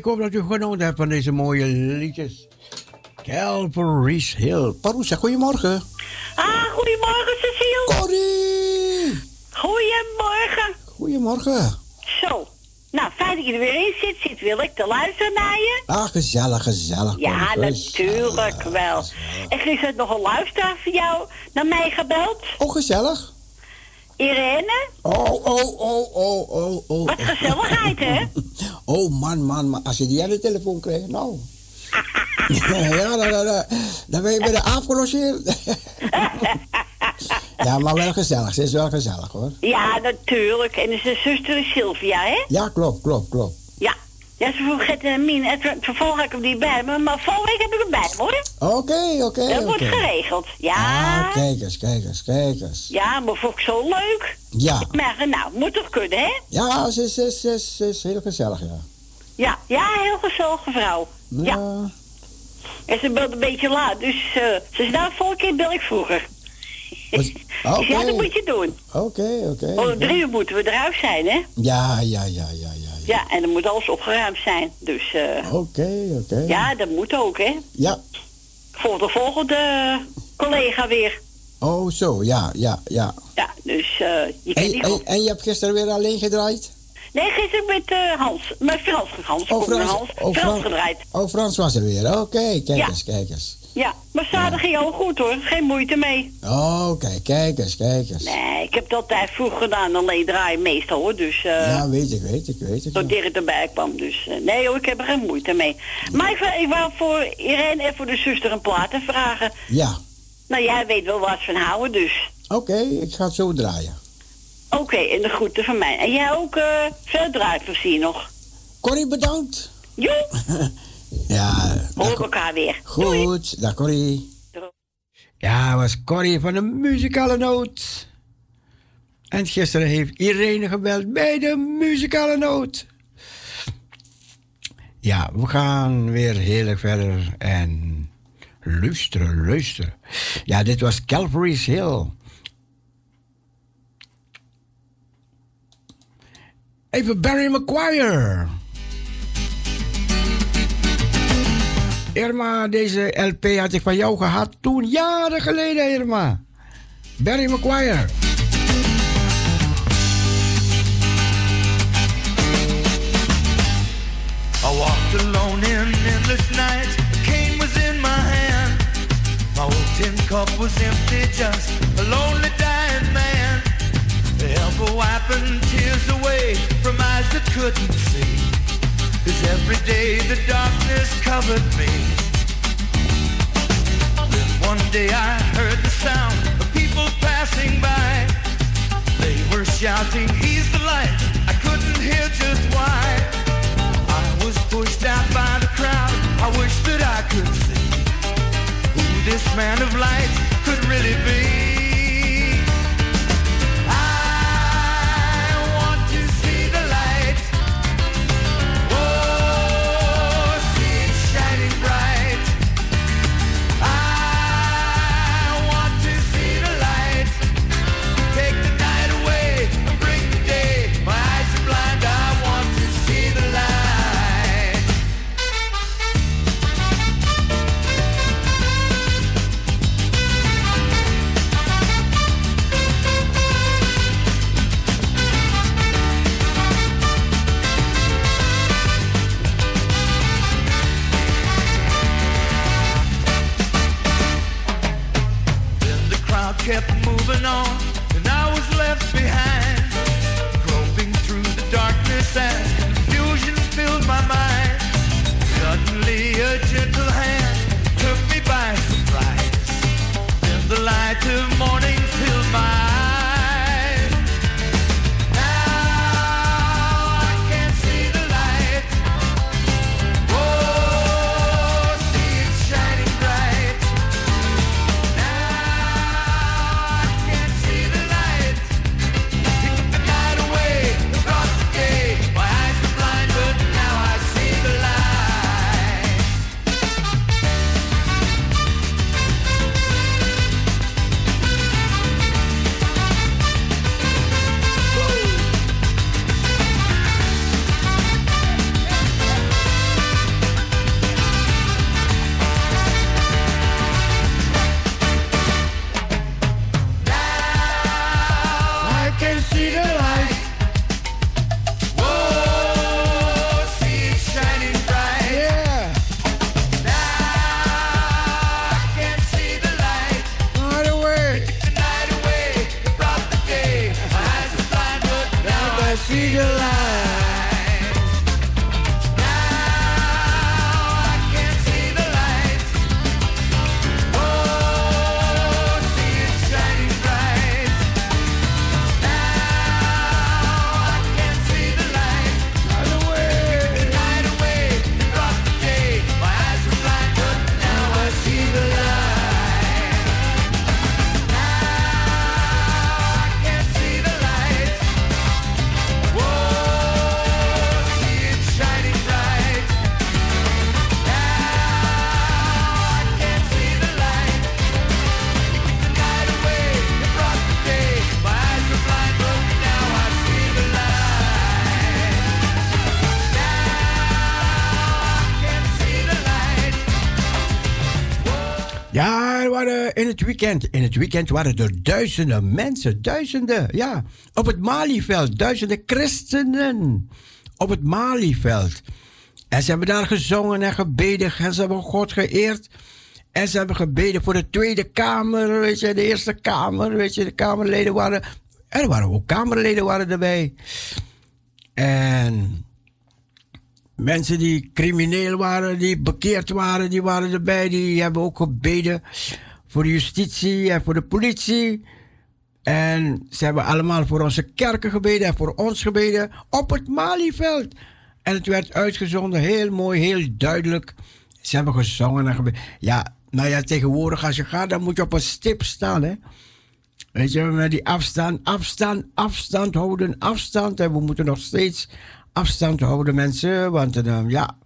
Ik hoop dat u genoten hebt van deze mooie liedjes. Calvary's Hill. Parousia, goedemorgen. Ah, goedemorgen Cecile. Corrie. Goedemorgen. Goedemorgen. Zo. Nou, fijn dat je er weer in zit. Zit wil ik te luisteren naar je. Ah, gezellig, gezellig. Ja, natuurlijk wel. En is er nog een luisteraar van jou naar mij gebeld? Oh, gezellig. Irene? Oh, oh, oh, oh, oh, oh. Wat gezelligheid, hè? Oh, man, man, man. Als je die aan de telefoon krijgt, nou. ja, dan, dan, dan ben je bij de afgelogeerd. ja, maar wel gezellig. Ze is wel gezellig, hoor. Ja, natuurlijk. En zijn zuster is Sylvia, hè? Ja, klopt, klopt, klopt. Ja. Ze vroeg het uh, Mien. Het vervolg heb ik hem niet bij me, maar volgende week heb ik hem bij me, hoor. Oké, oké, Dat wordt geregeld, ja. Ah, kijk eens, kijk eens, kijk eens. Ja, maar vond ik zo leuk. Ja. Maar nou, moet toch kunnen, hè? Ja, ze is, is, is, is heel gezellig, ja. Ja, ja, heel gezellige vrouw. Ja. En ze belt een beetje laat, dus uh, ze is nou volgende keer bel ik vroeger. Oké. ja, dat moet je doen. Oké, oké. Om drie uur moeten we eruit zijn, hè? Ja, ja, ja, ja, ja. En dan moet alles opgeruimd zijn. Dus. eh Oké, oké. Ja, dat moet ook, hè? Ja. Voor de volgende collega weer. Oh, zo, ja, ja, ja. Ja, dus eh je kent En, die en, en je hebt gisteren weer alleen gedraaid? Nee, gisteren met eh Hans. Met Frans. Hans. Oh, Frans, Hans. oh, Frans Frans. gedraaid. Oh, Frans was er weer. Oké, kijk Ja. eens, kijk eens. Ja, maar zaterdag ging ook goed hoor. Geen moeite mee. Oké, kijk eens, kijk eens. Nee, ik heb dat altijd vroeg gedaan. Alleen draaien meestal hoor. Dus eh Ja, weet ik, weet ik, weet ik. tot Dirk erbij kwam. Dus eh, nee hoor, ik heb er geen moeite mee. Maar ik, ik wou voor Irene en voor de zuster een plaat te vragen. Ja, Nou, jij weet wel wat van houden, dus. oké, ik ga het zo draaien. Oké, en de groeten van mij. En jij ook eh veel draaiplezier nog. Corrie, bedankt. Jo, Ja, hoor elkaar weer. goed. Dag Corrie. Ja, was Corrie van de muzikale noot. En gisteren heeft Irene gebeld bij de muzikale noot. Ja, we gaan weer heel erg verder en luisteren, luisteren. Ja, dit was Calvary's Hill. Even Barry McGuire. Irma, deze LP had ik van jou gehad toen, jaren geleden, Irma. Barry McGuire. I walked alone in endless night. A cane was in my hand. My old tin cup was empty, just a lonely dying man. Ever wiping tears away from eyes that couldn't see. Cause every day the darkness covered me. Then one day I heard the sound of people passing by. They were shouting, He's the light. I couldn't hear just why. I was pushed out by the crowd. I wish that I could see who this man of light could really be. On, weekend. In het weekend waren er duizenden mensen, duizenden, ja. Op het Malieveld, duizenden christenen. Op het Malieveld. En ze hebben daar gezongen en gebeden. En ze hebben God geëerd. En ze hebben gebeden voor de Tweede Kamer, weet je, de Eerste Kamer, weet je, de Kamerleden waren. Er waren ook Kamerleden waren erbij. En mensen die crimineel waren, die bekeerd waren, die waren erbij. Die hebben ook gebeden voor de justitie en voor de politie. En ze hebben allemaal voor onze kerken gebeden en voor ons gebeden op het Malieveld. En het werd uitgezonden, heel mooi, heel duidelijk. Ze hebben gezongen en gebeden. Ja, nou ja, tegenwoordig als je gaat, dan moet je op een stip staan, hè. Weet je, met die afstand, afstand, afstand houden, afstand. En we moeten nog steeds afstand houden, mensen. Want uh, ja,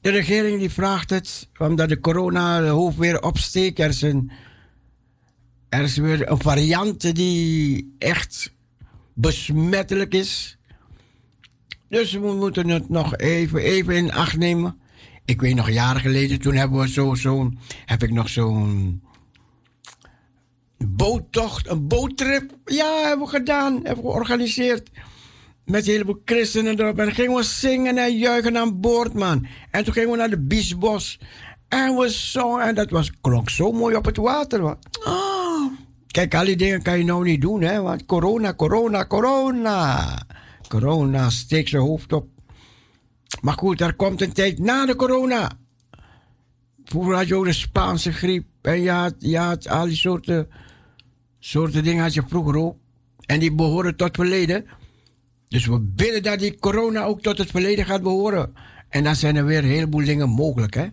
de regering die vraagt het, omdat de corona de hoofd weer opsteekt. Er is, er is weer een variant die echt besmettelijk is. Dus we moeten het nog even, even in acht nemen. Ik weet nog jaren geleden, toen hebben we zo, zo, heb ik nog zo'n boottocht, een boottrip. Ja, hebben we gedaan, hebben we georganiseerd. Met een heleboel christenen erop. En dan gingen we zingen en juichen aan boord, man. En toen gingen we naar de Biesbos. En we zongen. En dat was, klonk zo mooi op het water. Man. Oh. Kijk, al die dingen kan je nou niet doen, hè. Want corona, corona, corona. Corona steekt zijn hoofd op. Maar goed, er komt een tijd na de corona. Vroeger had je ook de Spaanse griep. En je had, je had al die soorten, soorten dingen had je vroeger ook. En die behoren tot verleden. Dus we bidden dat die corona ook tot het verleden gaat behoren. En dan zijn er weer een heleboel dingen mogelijk, hè.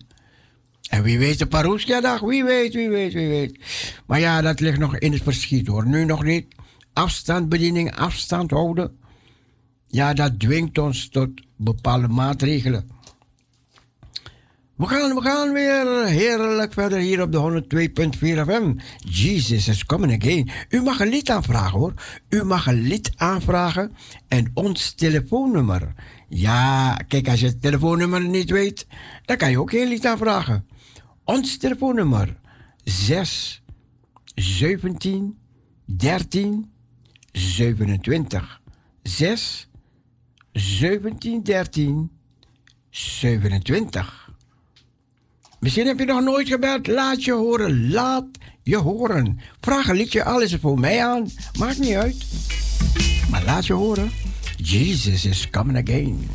En wie weet de Parousia-dag, wie weet, wie weet, wie weet. Maar ja, dat ligt nog in het verschiet, hoor. Nu nog niet. Afstandbediening, afstand houden. Ja, dat dwingt ons tot bepaalde maatregelen. We gaan, we gaan weer heerlijk verder hier op de 102.4 FM. Jesus is coming again. U mag een lied aanvragen hoor. U mag een lied aanvragen en ons telefoonnummer. Ja, kijk, als je het telefoonnummer niet weet, dan kan je ook geen lied aanvragen. Ons telefoonnummer 6 17 13 27 6 17 13 27 Misschien heb je nog nooit gebeld. Laat je horen. Laat je horen. Vraag een liedje, al is voor mij aan. Maakt niet uit. Maar laat je horen. Jesus is coming again.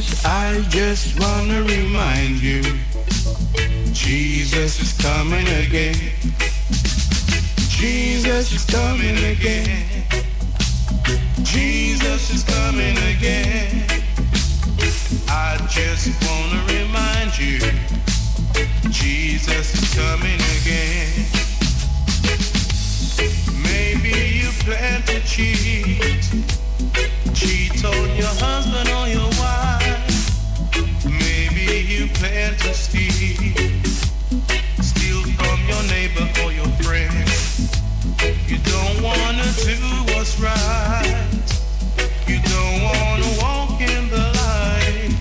Just, I just wanna remind you, Jesus is coming again. Jesus is coming again. Jesus is coming again. I just wanna remind you, Jesus is coming again. Maybe you plan to cheat, cheat on your husband or your steal from your neighbor or your friend. You don't wanna do what's right. You don't wanna walk in the light.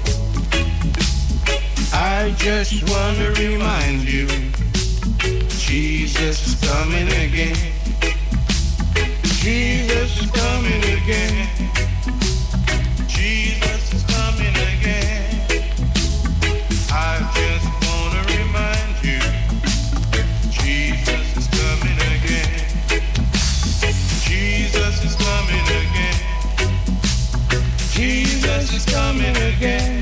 I just wanna remind you, Jesus is coming again. Jesus is coming again. Coming again.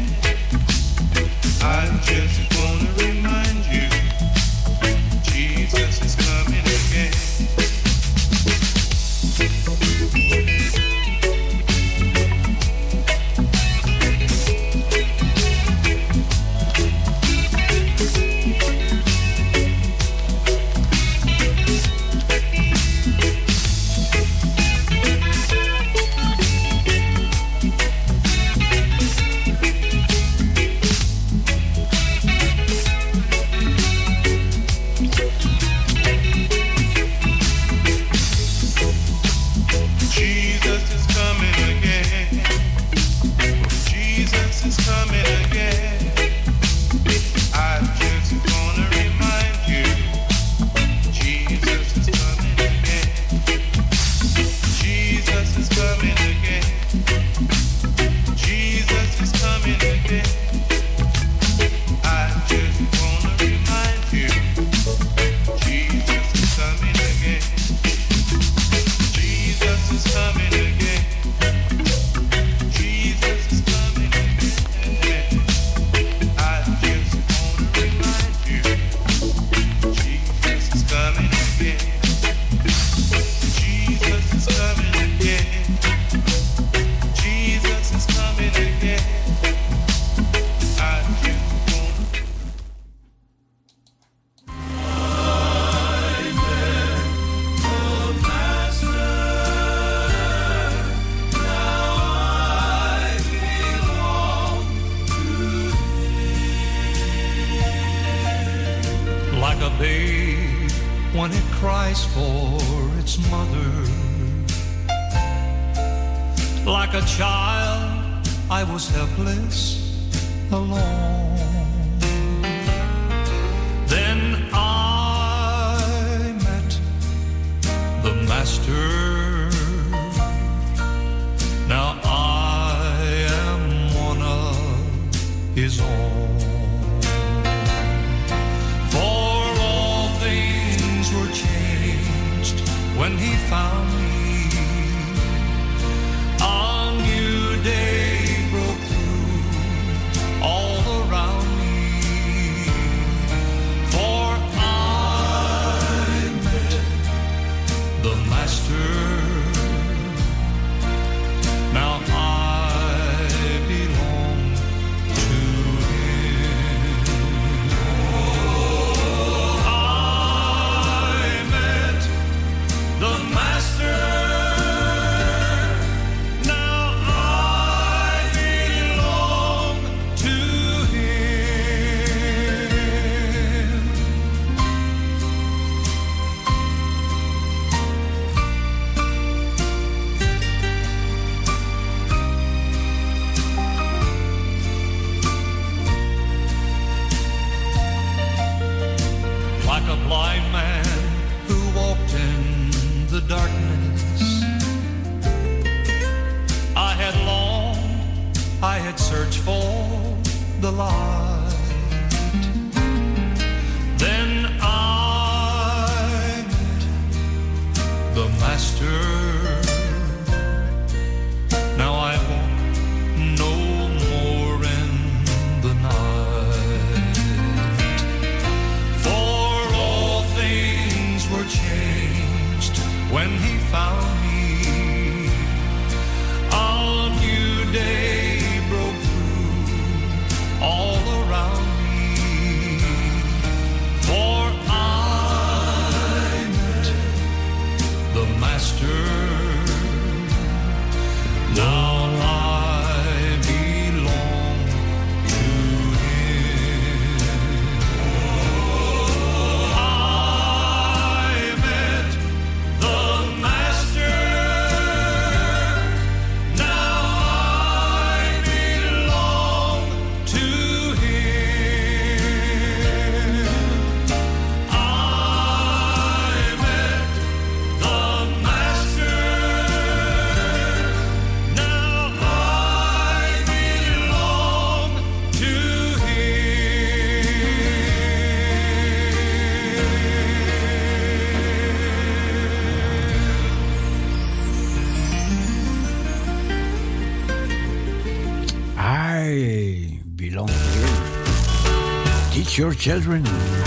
Children.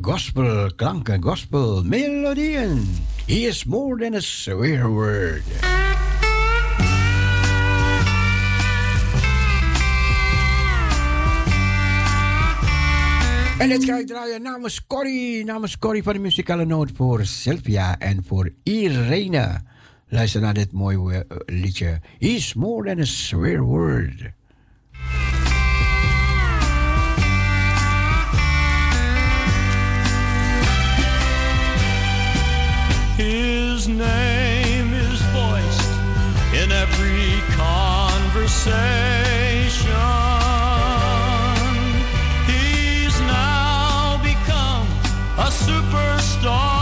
Gospel klanken, gospel melodieën. He is more than a swear word. En dit ga ik draaien namens Corrie, namens Corrie van de muzikale noot voor Sylvia en voor Irene. Luister naar dit mooie eh, liedje. He's more than a swear word. Name is voiced in every conversation. He's now become a superstar,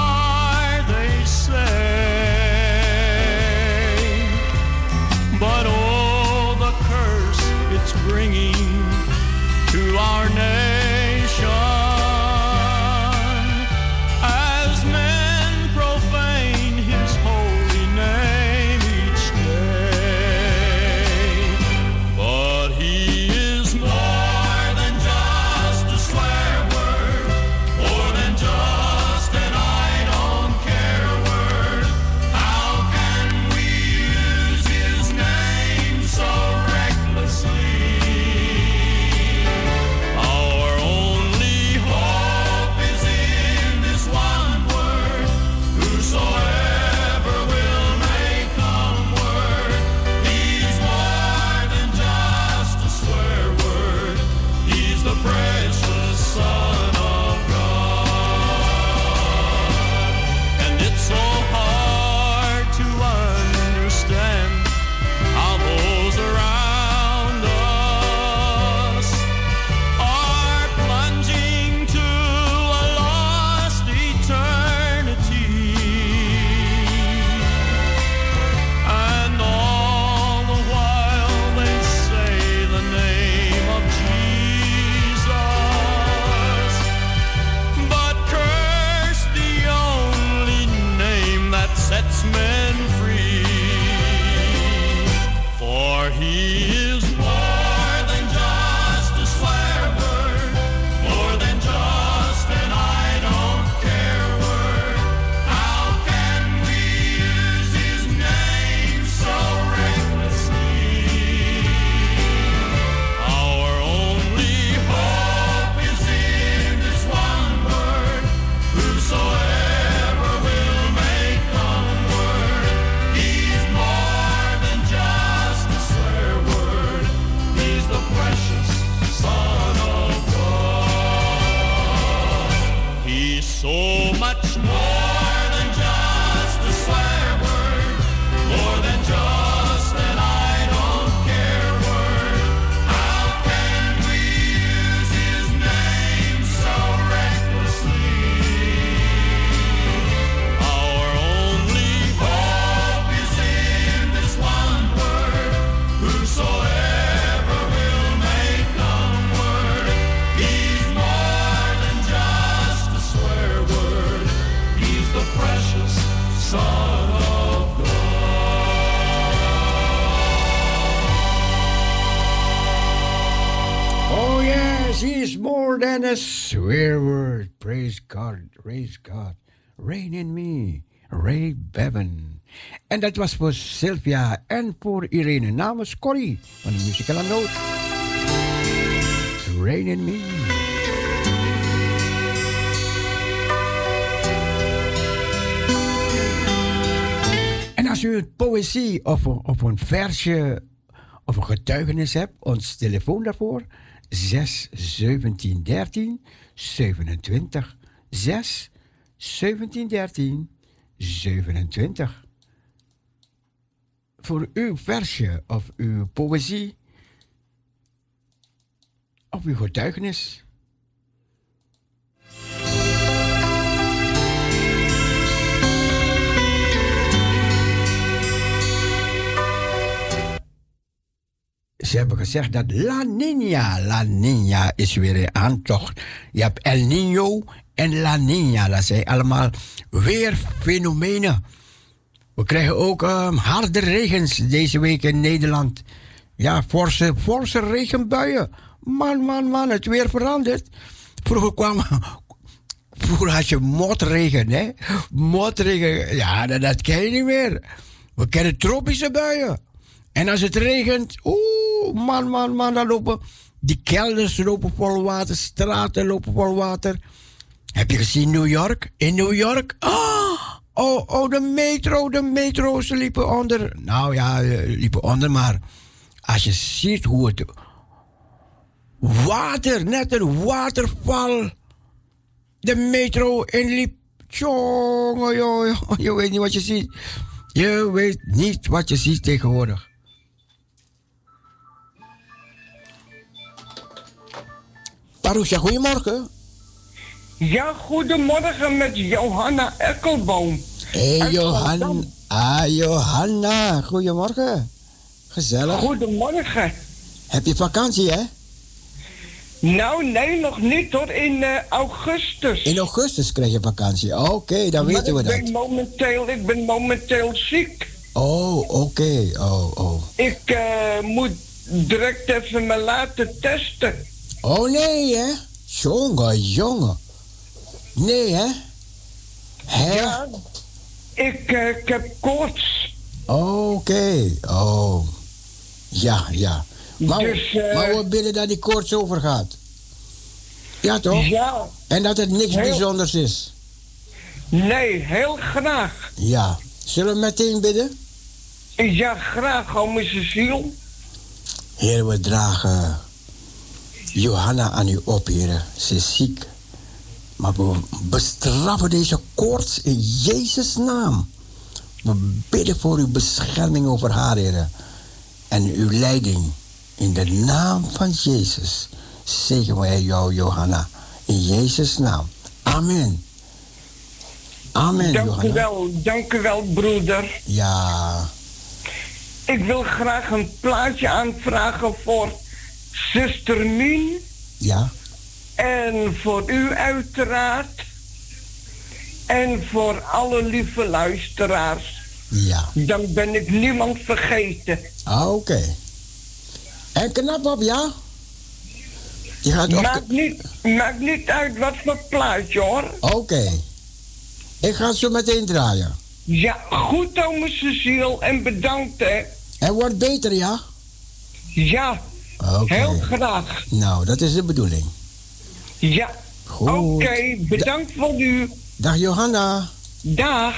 Praise God. Rain in me, Ray Bevan. En dat was voor Sylvia en voor Irene namens Corrie van de Muzikale Noot. Rain in me. En als u een poëzie of een, of een versje of een getuigenis hebt, ons telefoon daarvoor 6 17 13 27. 6 17 13 27. Voor uw versje of uw poëzie of uw getuigenis. Ze hebben gezegd dat La Nina, La Nina is weer een aantocht. Je hebt El Nino en La Nina. Dat zijn allemaal weer fenomenen. We krijgen ook um, harde regens deze week in Nederland. Ja, forse, forse regenbuien. Man, man, man, het weer verandert. Vroeger kwam... Vroeger had je motregen, hè? Motregen, ja, dat, dat ken je niet meer. We kennen tropische buien. En als het regent, oeh, man, man, man, dan lopen die kelders lopen vol water, straten lopen vol water. Heb je gezien New York? In New York? Oh, oh, oh, de metro, de metro's liepen onder. Nou ja, eh, liepen onder, maar als je ziet hoe het water, net een waterval, de metro inliep. Jongen, je weet niet wat je ziet. Je weet niet wat je ziet tegenwoordig. Parousia, goedemorgen. Ja, goedemorgen met Johanna Ekkelboom. Hé, hey, Johanna. Ah, Johanna. Goedemorgen. Gezellig. Goedemorgen. Heb je vakantie, hè? Nou, nee, nog niet hoor. In uh, augustus. In augustus krijg je vakantie. Oké, okay, dan maar weten we ik dat. Ben momenteel, ik ben momenteel ziek. Oh, oké. Okay. Oh, oh. Ik uh, moet direct even me laten testen. Oh nee, hè? Jongen, jongen. Nee, hè? Hè? Ja, ik, uh, ik heb koorts. Oké, okay. oh. Ja, ja. Maar, dus, uh, maar we bidden dat die koorts overgaat. Ja, toch? Ja. En dat het niks heel... bijzonders is. Nee, heel graag. Ja. Zullen we meteen bidden? Ja, graag, om zijn ziel. Heer, we dragen Johanna aan u op, heren. Ze is ziek. Maar we bestraffen deze koorts in Jezus' naam. We bidden voor uw bescherming over haar, heren. En uw leiding. In de naam van Jezus zegen wij jou, Johanna. In Jezus' naam. Amen. Amen, dank Johanna. U wel, dank u wel, broeder. Ja. Ik wil graag een plaatje aanvragen voor zuster Mien. Ja. En voor u uiteraard. En voor alle lieve luisteraars. Ja. Dan ben ik niemand vergeten. Ah, oké. En knap op, ja? Je gaat op... Maakt niet, maakt niet uit wat voor plaatje hoor. Oké. Ik ga zo meteen draaien. Ja, goed Ome Cecile en bedankt hè. En wordt beter, ja? Ja, Oké. heel graag. Nou, dat is de bedoeling. Ja, oké, bedankt voor u. Dag Johanna. Dag.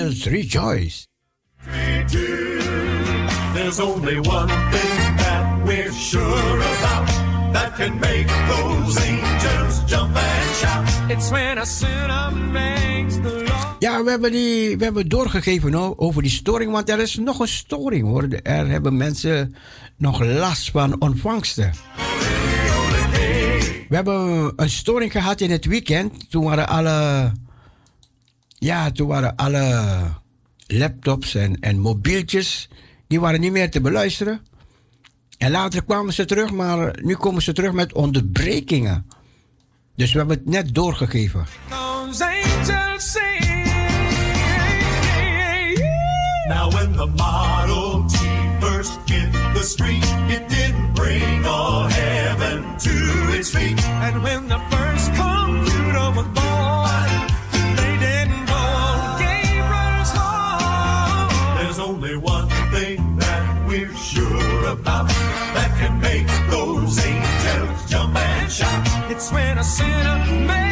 angels rejoice. There's only one thing that we're sure about that can make those angels jump and shout. It's when a sinner makes the Lord. Ja, we hebben, die, we hebben doorgegeven over die storing, want er is nog een storing hoor. Er hebben mensen nog last van ontvangsten. We hebben een storing gehad in het weekend. Toen waren alle ja, toen waren alle laptops en, en mobieltjes, die waren niet meer te beluisteren. En later kwamen ze terug, maar nu komen ze terug met onderbrekingen. Dus we hebben het net doorgegeven. Now when the Model T first hit the street, it didn't bring all heaven to its feet. And when the when a sinner makes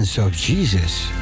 of Jesus.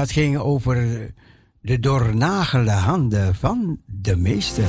Dat ging over de doornagelde handen van de meester.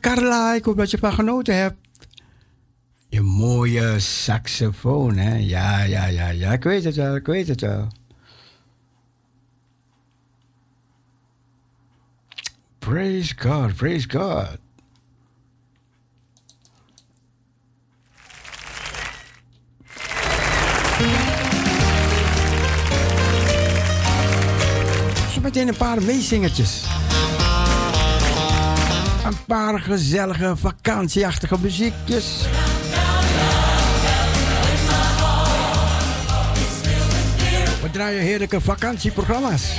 Carla, ik hoop dat je van genoten hebt. Je mooie saxofoon, hè? Ja, ja, ja, ja. Ik weet het wel, ik weet het wel. Praise God, praise God. Zometeen een paar meezingertjes paar gezellige vakantieachtige muziekjes. We draaien heerlijke vakantieprogramma's.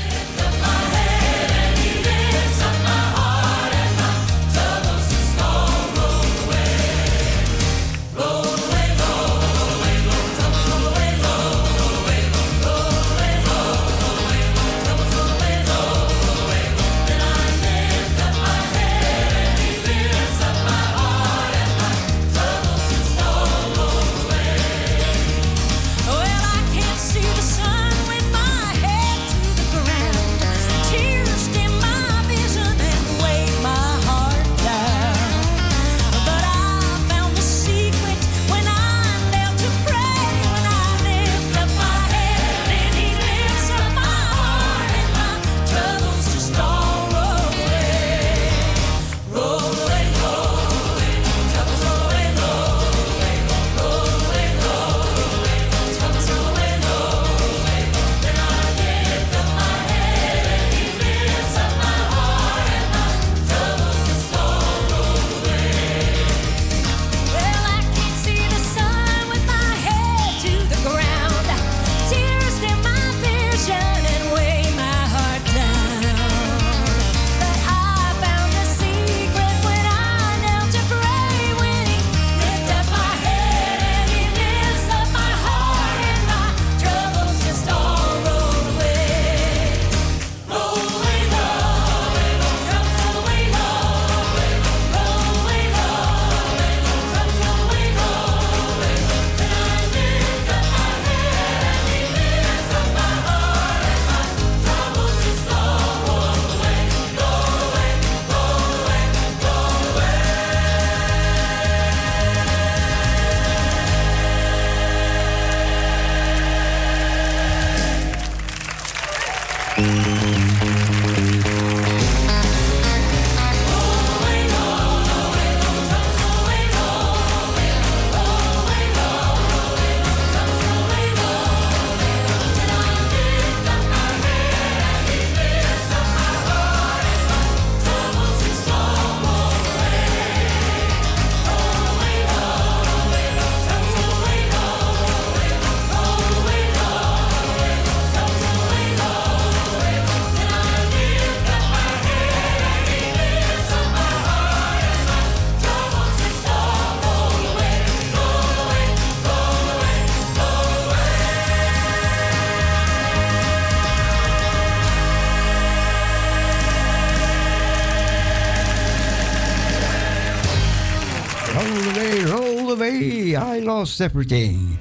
lost everything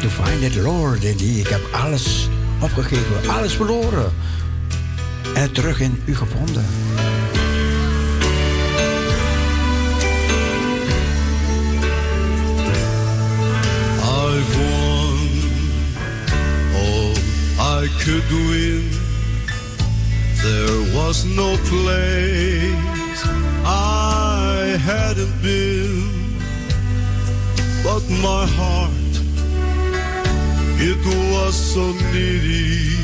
to find the Lord in thee. Ik heb alles opgegeven, alles verloren. En terug in u gevonden. I won I could win. There was no place I hadn't been. my heart. It was so needy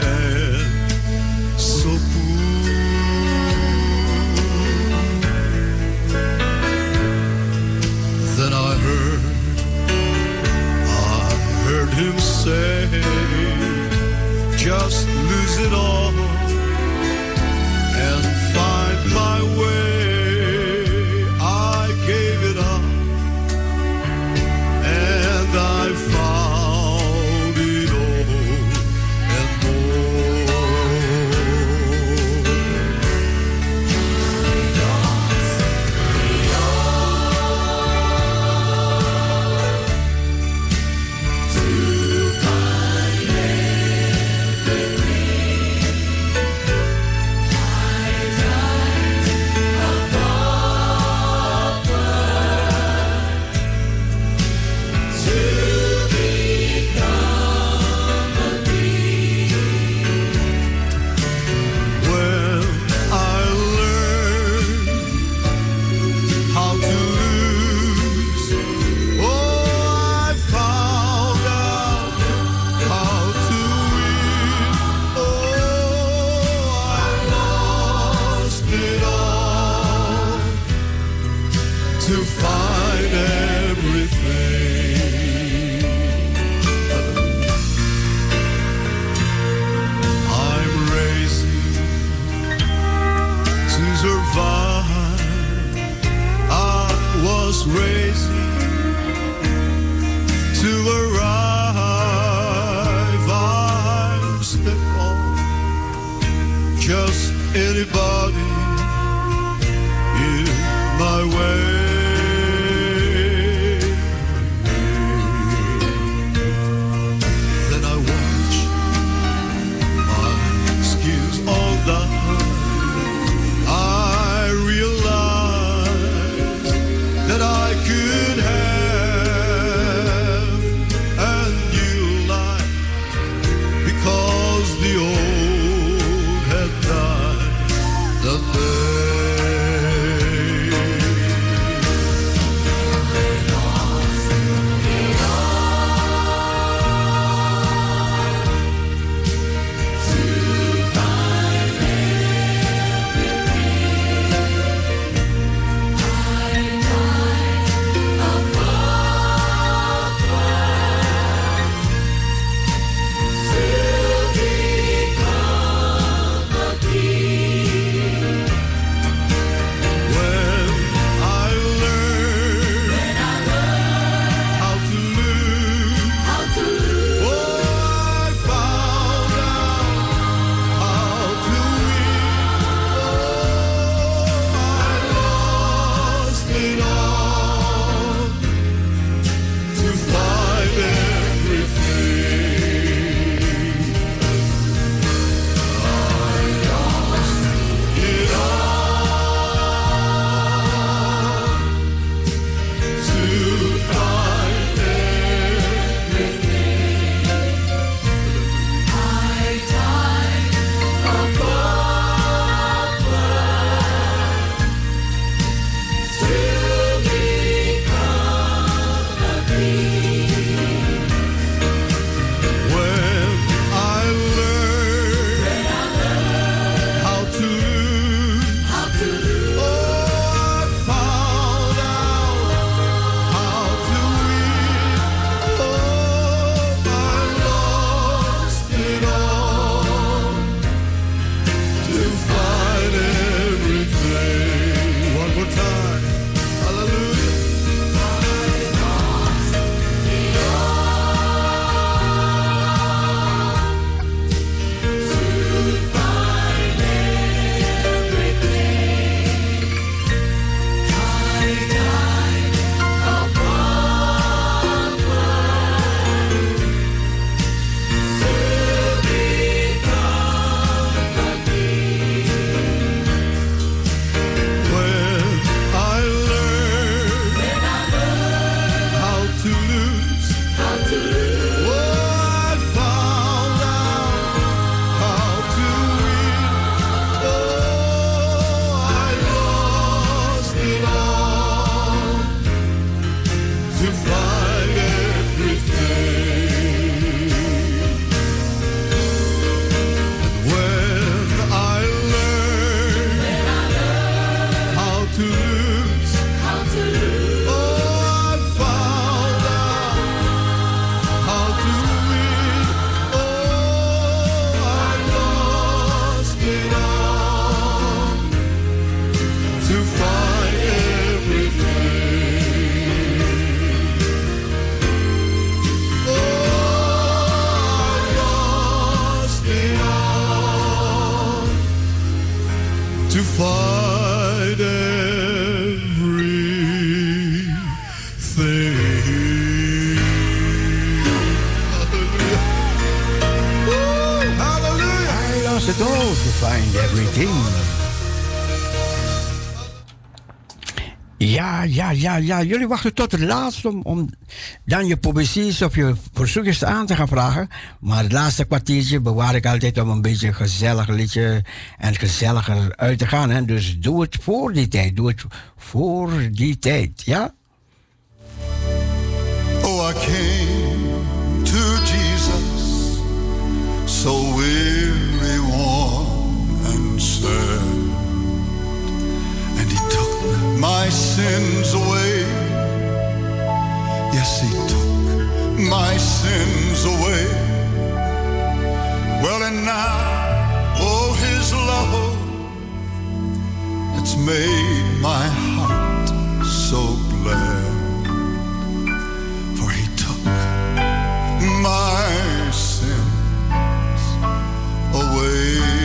and so poor. Then I heard, I heard him say, just lose it all. Ja, ja. Jullie wachten tot het laatst om, om dan je poëzies of je verzoekjes aan te gaan vragen. Maar het laatste kwartiertje bewaar ik altijd om een beetje een gezellig liedje en gezelliger uit te gaan. Hè. Dus doe het voor die tijd. Doe het voor die tijd, ja? Oh, I came to Jesus, so weary, my sins away. Yes, he took my sins away. Well, and now, oh, his love, it's made my heart so glad. For he took my sins away.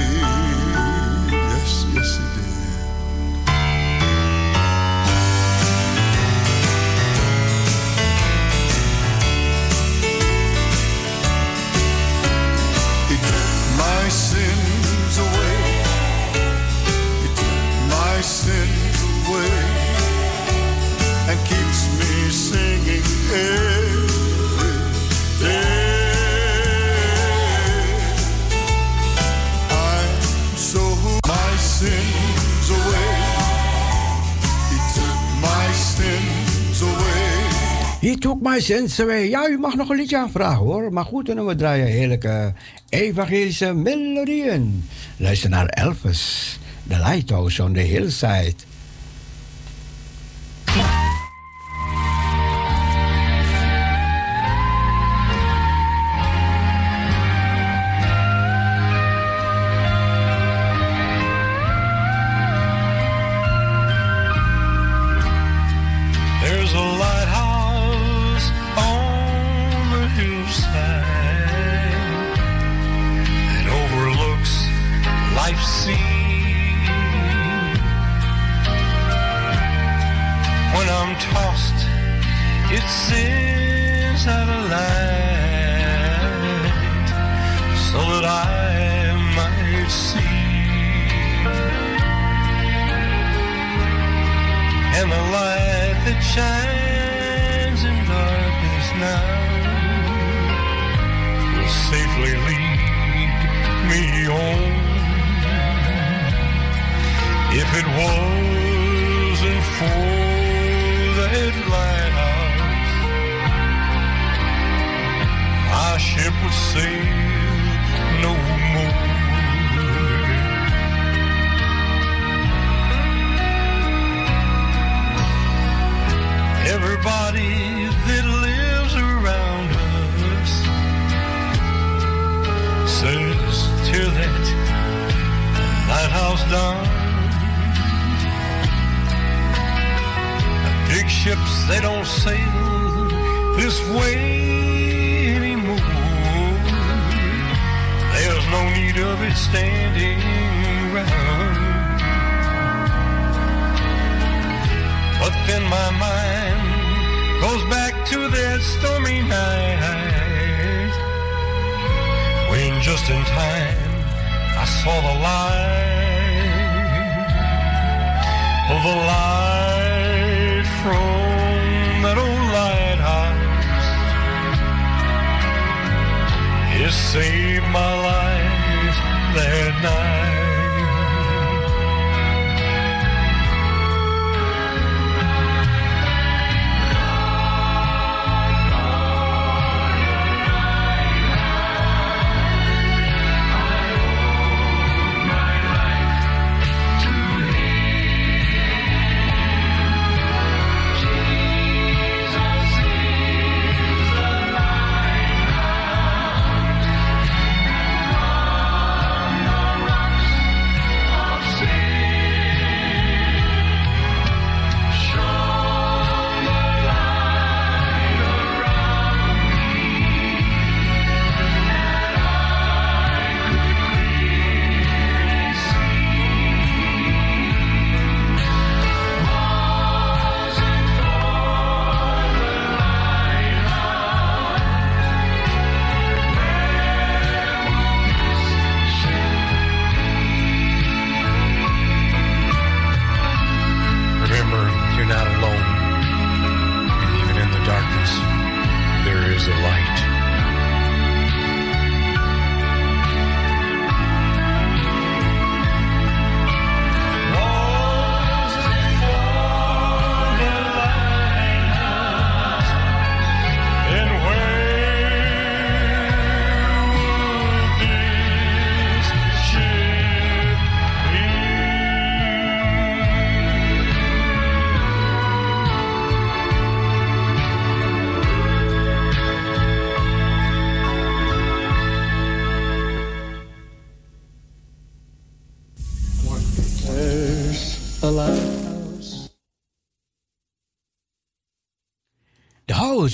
took my sins away. Eh, ja, u mag nog een liedje aanvragen hoor. Maar goed, en we draaien heerlijke evangelische melodieën. Luister naar Elvis, The Lighthouse on the Hillside.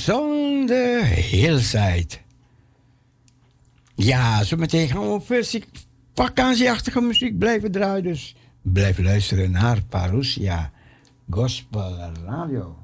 Zonder heelsheid. Ja, zo meteen gaan we eh, versie vakantieachtige muziek blijven draaien. Dus blijf luisteren naar Parousia Gospel Radio.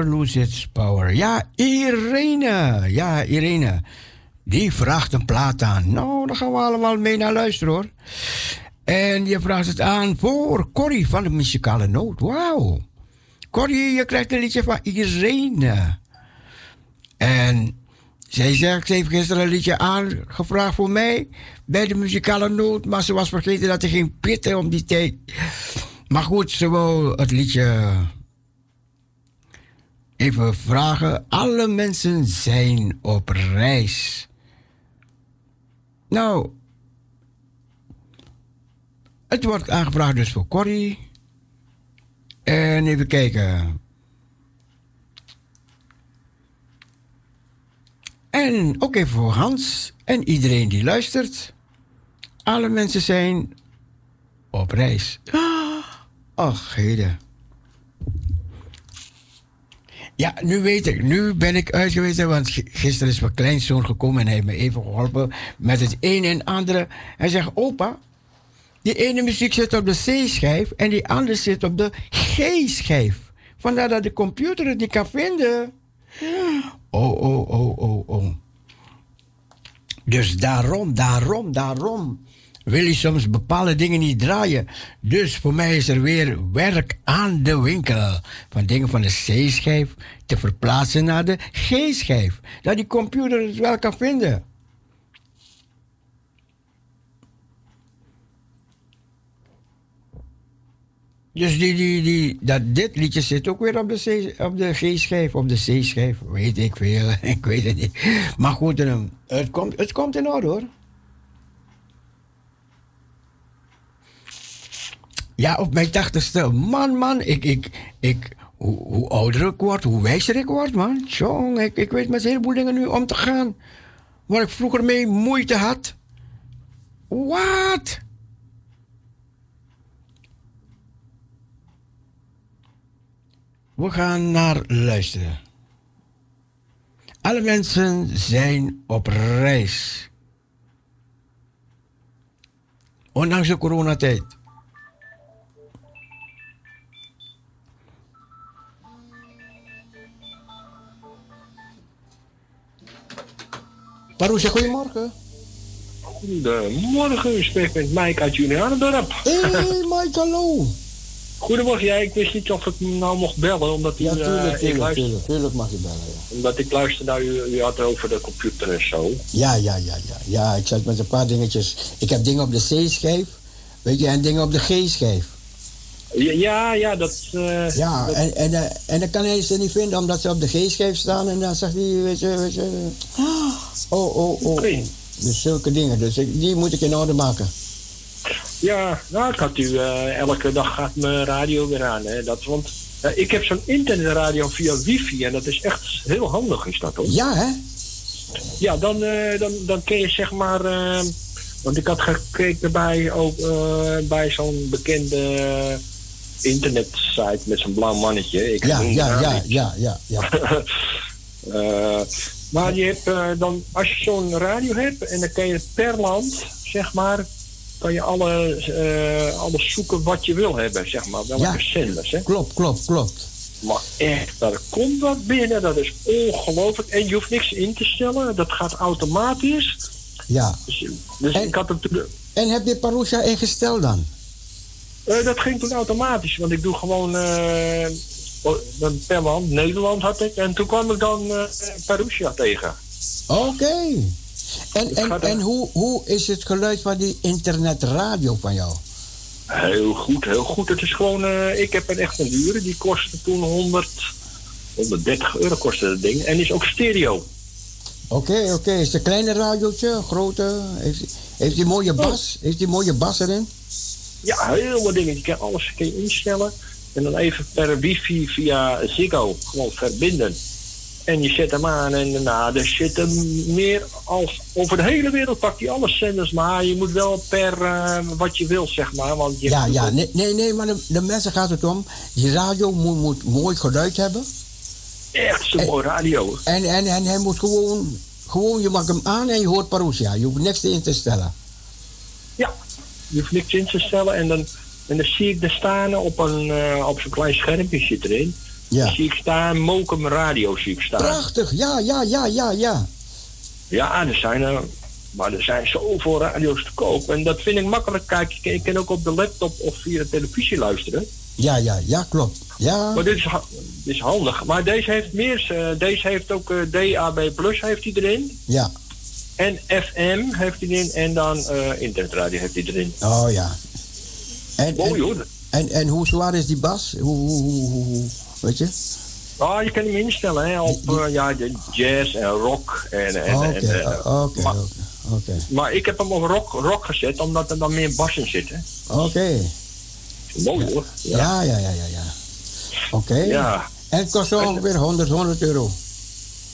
Never lose its power. Ja, Irene. Ja, Irene. Die vraagt een plaat aan. Nou, daar gaan we allemaal mee naar luisteren hoor. En je vraagt het aan voor Corrie van de muzikale noot. Wauw. Corrie, je krijgt een liedje van Irene. En zij zegt, ze heeft gisteren een liedje aangevraagd voor mij bij de muzikale noot, maar ze was vergeten dat er geen pitten om die tijd. Maar goed, ze wou het liedje even vragen. Alle mensen zijn op reis. Nou, het wordt aangevraagd dus voor Corrie. En even kijken. En ook even voor Hans en iedereen die luistert. Alle mensen zijn op reis. Ach, heden. Ja, nu weet ik. Nu ben ik uitgewezen, want gisteren is mijn kleinzoon gekomen en hij heeft me even geholpen met het een en andere. Hij zegt, opa, die ene muziek zit op de C-schijf en die andere zit op de G-schijf. Vandaar dat de computer het niet kan vinden. Oh, oh, oh, oh, oh. Dus daarom, daarom, daarom wil je soms bepaalde dingen niet draaien. Dus voor mij is er weer werk aan de winkel. Van dingen van de C-schijf te verplaatsen naar de G-schijf. Dat die computer het wel kan vinden. Dus die, die, die, dat, dit liedje zit ook weer op de, C, op de G-schijf, op de C-schijf. Weet ik veel, ik weet het niet. Maar goed, eh, het komt, het komt in orde hoor. Ja, op mijn tachtigste. Man, man, ik, ik, ik, hoe, hoe ouder ik word, hoe wijzer ik word, man. Jong, ik, ik weet met een heleboel dingen nu om te gaan. Waar ik vroeger mee moeite had. Wat? We gaan naar luisteren. Alle mensen zijn op reis. Ondanks de coronatijd. Paroesje, goedemorgen. Goedemorgen, u spreekt met Mike uit Julianendorp. Hé, hey, Mike, hallo. Goedemorgen, ja, ik wist niet of ik nou mocht bellen, omdat, Ja, eh, tuurlijk, ik tuurlijk, luister, tuurlijk, tuurlijk mag je bellen, ja. omdat ik luister naar u, u had het over de computer en zo. Ja, ja, ja, ja. Ja, ik zat met een paar dingetjes. Ik heb dingen op de C-schijf, weet je, en dingen op de G-schijf. Ja, ja, ja, dat... eh, Ja, dat- en, en, eh, en dan kan hij ze niet vinden omdat ze op de G-schijf staan. En dan zegt hij, weet je, weet je. Oh, oh, oh. Dus zulke dingen. Dus ik, die moet ik in orde maken. Ja, nou, ik had u eh, elke dag gaat mijn radio weer aan. Hè, dat, want eh, ik heb zo'n internetradio via wifi en dat is echt heel handig, is dat hoor. Ja, hè? Ja, dan, eh, dan, dan kun je zeg maar. want ik had gekeken bij, ook, bij zo'n bekende internetsite met zo'n blauw mannetje. Ik Ja, ja, ja, niet. ja, ja, ja. Maar je hebt eh, dan, als je zo'n radio hebt en dan kan je per land, zeg maar, kan je alle, eh, alles zoeken wat je wil hebben, zeg maar. Welke Ja. zenders, hè? Klopt, klopt, klopt. Maar echt, daar komt wat binnen, dat is ongelooflijk. En je hoeft niks in te stellen, dat gaat automatisch. Ja. Dus, dus ik had toen, En heb je Parousia ingesteld dan? eh, dat ging toen automatisch, want ik doe gewoon dan per land, Nederland had ik, en toen kwam ik dan eh Perusia tegen. Oké. En, en, en hoe, hoe is het geluid van die internetradio van jou? Heel goed, heel goed. Het is gewoon, eh, ik heb een echt een die kostte toen 100, 130 euro kostte dat ding. En is ook stereo. Oké, oké. Is het een kleine radiootje? Grote? Heeft, heeft die mooie bas? Heeft die mooie bas erin? Ja, heel wat dingen. Je kan alles kun je instellen. En dan even per wifi via Ziggo gewoon verbinden. En je zet hem aan en nou, er zitten meer als over de hele wereld pakt hij alle zenders. Maar je moet wel per eh, wat je wil, zeg maar. Want je Ja, ja. ook- Nee, nee, nee, maar de, de mensen gaat het om. Die radio moet, moet mooi geluid hebben. Echt zo'n mooi radio. En, en, en hij moet gewoon, gewoon, je mag hem aan en je hoort Parousia. Je hoeft niks in te stellen. Ja, je hoeft niks in te stellen. En dan, en dan zie ik er staan op, een, eh, op zo'n klein schermpje zit erin. Ja. Dan zie ik staan, Mokum Radio zie ik staan. Prachtig, ja, ja, ja, ja, ja. Ja, er zijn er, maar er zijn zoveel radio's te koop. En dat vind ik makkelijk. Kijk, ik, kan ook op de laptop of via de televisie luisteren. Ja, ja, ja, klopt. Ja, Maar dit is, dit is handig. Maar deze heeft meer. eh, deze heeft ook eh, DAB Plus heeft hij erin. ja. En FM heeft hij erin. En dan internetradio heeft hij erin. Oh ja. En, Mooi en, hoor. en, en hoe zwaar is die bas? Hoe, hoe, hoe, hoe, hoe- weet je? Ah, je kan hem instellen hè, op eh, ja, de jazz en rock. En, en, Oké, en, eh, oké, maar, oké, oké. maar ik heb hem op rock, rock gezet, omdat er dan meer bas in zit. Hè. Oké. Mooi hoor. Ja, ja, ja, ja, ja. Oké. Ja. En het kost zo ongeveer 100, 100 euro.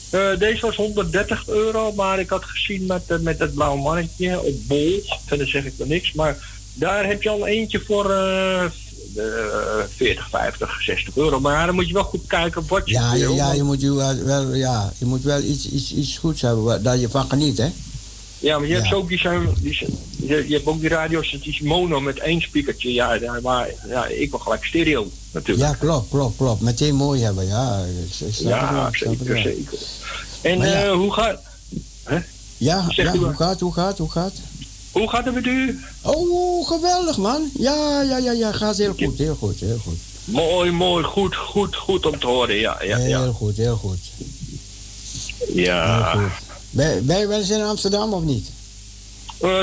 Eh, deze was 130 euro, maar ik had gezien met, eh, met het blauwe mannetje op bol. Verder zeg ik er niks, maar daar heb je al eentje voor eh, eh, 40, 50, 60 euro. Maar dan moet je wel goed kijken wat je Ja, ja, wil. ja, want- je moet, je wel, wel- ja, je moet wel iets, iets, iets goeds hebben dat je van geniet, hè? Ja, maar je hebt Ja. ook die, zijn, die je, je hebt ook die radio's, het is mono met één speakertje. Ja, maar ja, ik wil gelijk stereo natuurlijk. Ja, klopt, klopt, klopt. Meteen mooi hebben, ja. Ik, ik snap het wel, Ja, ik zeker, zeker. En ja. eh, hoe gaat... Hè? Ja, ja hoe gaat, hoe gaat, hoe gaat? Hoe gaat het met u? Oh, geweldig, man. Ja, ja, ja, ja, gaat heel goed, heel goed, heel goed. Mooi, mooi, goed, goed, goed om te horen. Ja, ja, Heel ja. goed, heel goed. Ja. Heel goed. Ben, ben je wel eens in Amsterdam of niet?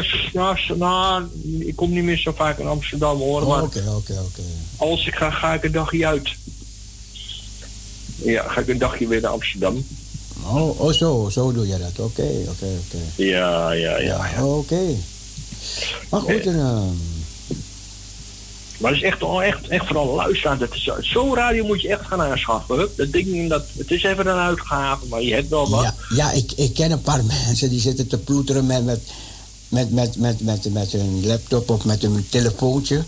S- ja, nou, ik kom niet meer zo vaak in Amsterdam hoor, Oh, maar Oké, oké, oké. als ik ga, ga ik een dagje uit. Ja, ga ik een dagje weer naar Amsterdam. Oh, oh, zo, zo doe je dat. Oké, oké, oké. Ja, ja, ja. ja. Oké. Maar goed, en, eh, Maar het is echt, oh, echt, echt vooral luisteren. Dat is, zo'n radio moet je echt gaan aanschaffen. Hup, Dat ding, dat, het is even een uitgave, maar je hebt wel wat. ja, ja ik, ik ken een paar mensen die zitten te ploeteren met, met, met, met, met, met, met hun laptop of met hun telefoontje.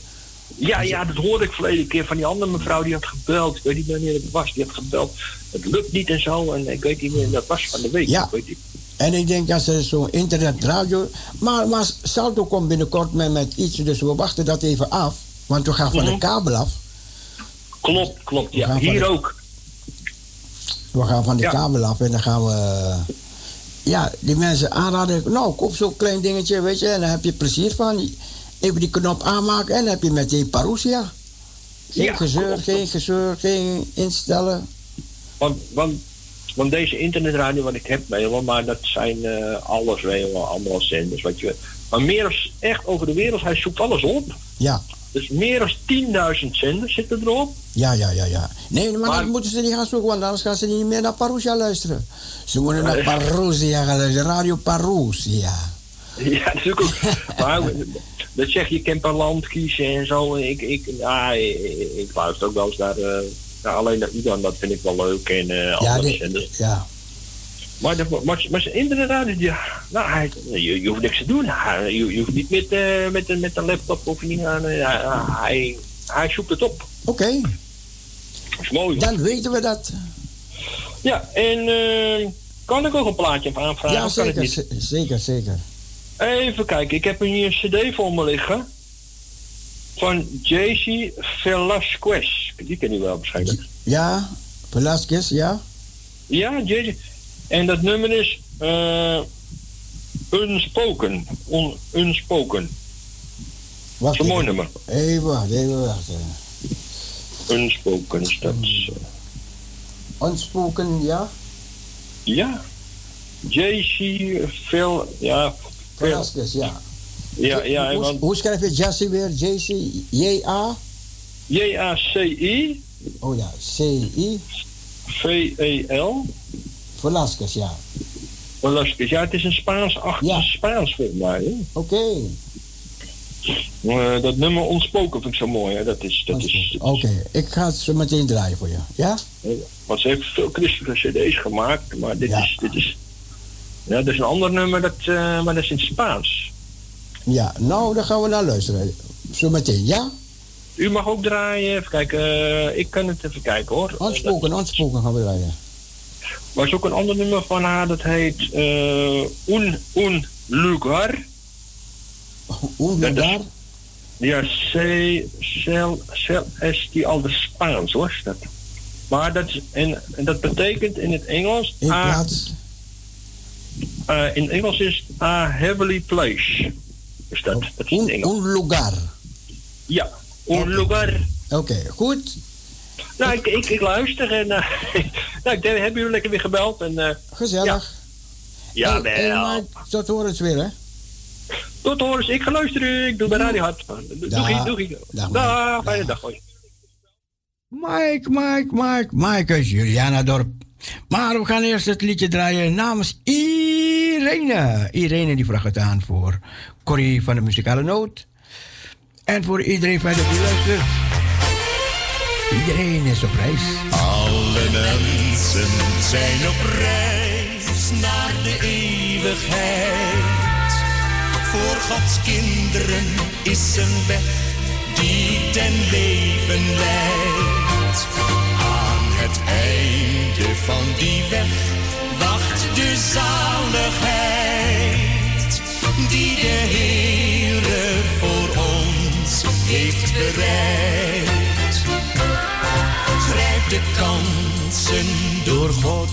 Ja, ja, dat hoorde ik verleden keer van die andere mevrouw die had gebeld. Ik weet niet wanneer het was, die had gebeld. Het lukt niet en zo. En ik weet niet meer, dat was van de week. Ja. Ik weet niet. En ik denk dat ze zo'n internetradio. Maar, maar Salto komt binnenkort met, met iets, dus we wachten dat even af. Want we gaan van Mhm. de kabel af. Klopt, klopt. Ja, hier de- ook. We gaan van de Ja. kabel af en dan gaan we. Ja, die mensen aanraden. Nou, koop zo'n klein dingetje, weet je, en dan heb je plezier van. Even die knop aanmaken en dan heb je meteen parousia. Geen Ja, gezeur, klopt. geen gezeur, geen instellen. Want, want, want deze internetradio wat ik heb, wel, maar dat zijn eh, alles wel, allemaal zenders. Wat je, maar meer dan echt over de wereld, hij zoekt alles op. Ja, Dus meer dan 10.000 zenders zitten erop. ja, ja, ja, ja. Nee, maar, Maar- dat moeten ze niet gaan zoeken, want anders gaan ze niet meer naar parousia luisteren. Ze moeten naar parousia gaan luisteren, radio parousia. Ja, dat is ook. maar dat zeg je, je kan per land kiezen en zo. Ik, ik, ja, ik, ik luister ook wel eens naar, eh, alleen naar Idan, dat vind ik wel leuk. En eh Ja, andere dit- zenders. ja. Maar, de, maar, maar zijn internetradio, ja, nou, hij, je, je hoeft niks te doen. Hij, je, je hoeft niet met, eh, met, een- met een laptop of niet aan. eh, hij, hij, zoekt het op. Oké, Dat is mooi. dan weten we dat. Ja, en kan ik ook een plaatje aanvragen? Ja, zeker, zeker, zeker. Even kijken, ik heb hier een cd voor me liggen. Van JC Velasquez. Die ken je wel waarschijnlijk. Ja, Velasquez, ja. Ja, JC. En dat nummer is eh Unspoken. Un, unspoken. Dat Wacht is een mooi nummer. Even wacht, even wacht. Unspoken is dat. Onspoken, ja. Ja. JC Vel... Ja. Vel, Velasquez, ja. Ja, ja. hoe, dan hoe schrijf je Jesse weer? JC, J-A? J-A-C-I Oh ja, C-I. V-E-L. Velasquez, ja. Velasquez. Ja, het is een Spaans-achtig Ja. Spaans volgens mij. Oké. Eh, dat nummer Ontspoken vind ik zo mooi. Hè? Dat is, dat is, Oké, ik ga het zo meteen draaien voor je. Ja? want ze heeft veel christelijke cd's gemaakt, maar dit Ja. is... Dit is ja, dat is een ander nummer, dat, eh, maar dat is in Spaans. Ja, nou, dan gaan we naar luisteren. Zo meteen, ja? U mag ook draaien. Even kijken, eh, ik kan het even kijken hoor. Onspoken, onspoken gaan we draaien. Maar is ook een ander nummer van haar, dat heet eh Un, Un Lugar. Un lugar? Ja, C, Cel, Cel, is die al de Spaans hoor. is Dat. Maar dat, is, en, en dat betekent in het Engels... In a- plaats. eh, in het Engels is a heavenly place. Is dat, dat is het Un, lugar. Ja, un lugar. Oké, goed. Nou, ik, ik, ik luister en... eh nou, ik denk, hebben jullie lekker weer gebeld en... eh, Gezellig. ja, Hey, hey, wel. Tot horens weer, hè? Tot horens, ik ga luisteren. Ik doe bij Radio Hart. Doei, doei. Dag, Dag, fijne Dag. Hoi. Mike, Mike, Mike, Mike uit Julianadorp. Maar we gaan eerst het liedje draaien namens Irene. Irene die vraagt het aan voor Corrie van de Muzikale Noot. En voor iedereen verder die luistert. Iedereen is op reis. Alle mensen zijn op reis naar de eeuwigheid. Voor Gods kinderen is een weg die ten leven leidt. Aan het einde van die weg de zaligheid die de Heere voor ons heeft bereid. Grijp de kansen door God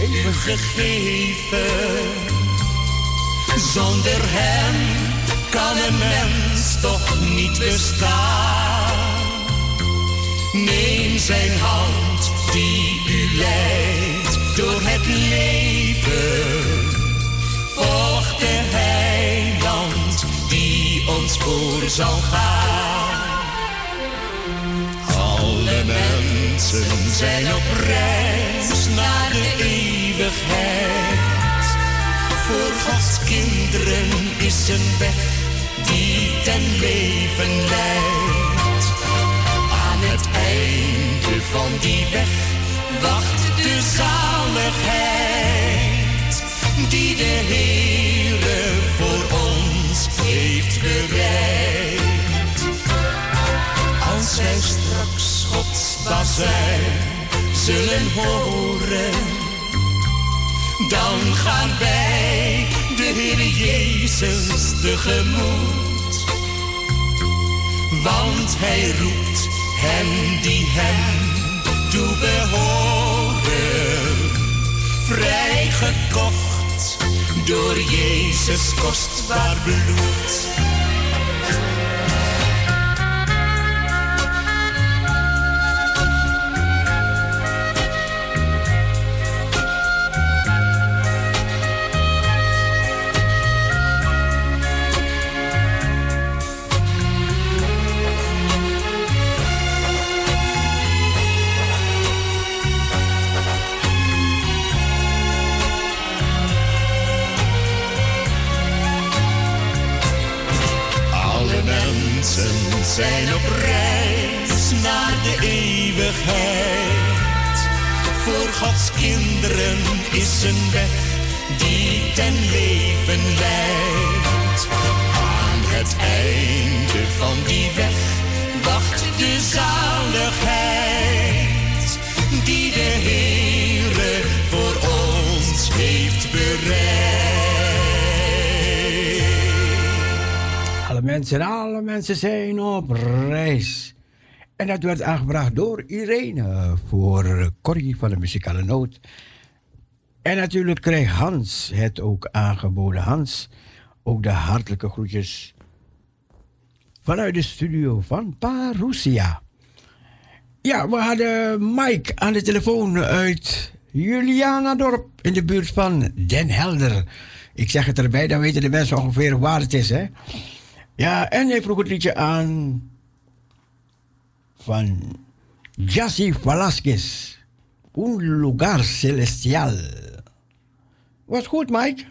u gegeven. Zonder hem kan een mens toch niet bestaan. Neem zijn hand die u leidt door het leven. Volg de heiland die ons voor zal gaan. Alle mensen zijn op reis naar de eeuwigheid. Voor Gods is een weg die ten leven leidt. Aan het einde van die weg wacht de zaligheid die de Heere voor ons heeft bereid. Als wij straks Gods bazuin zullen horen, dan gaan wij de Heer Jezus tegemoet. Want Hij roept hen die hem toebehoren, vrijgekocht door Jezus kostbaar bloed. Is een weg die ten leven leidt. Aan het einde van die weg wacht de zaligheid die de Heere voor ons heeft bereid. Alle mensen, alle mensen zijn op reis. En dat werd aangebracht door Irene voor Corrie van de Muzikale Noot. En natuurlijk kreeg Hans het ook aangeboden. Hans, ook de hartelijke groetjes vanuit de studio van Parousia. Ja, we hadden Mike aan de telefoon uit Julianadorp in de buurt van Den Helder. Ik zeg het erbij, dan weten de mensen ongeveer waar het is, hè? Ja, en hij vroeg het liedje aan van Jassy Velasquez. Un lugar celestial. Was goed, Mike?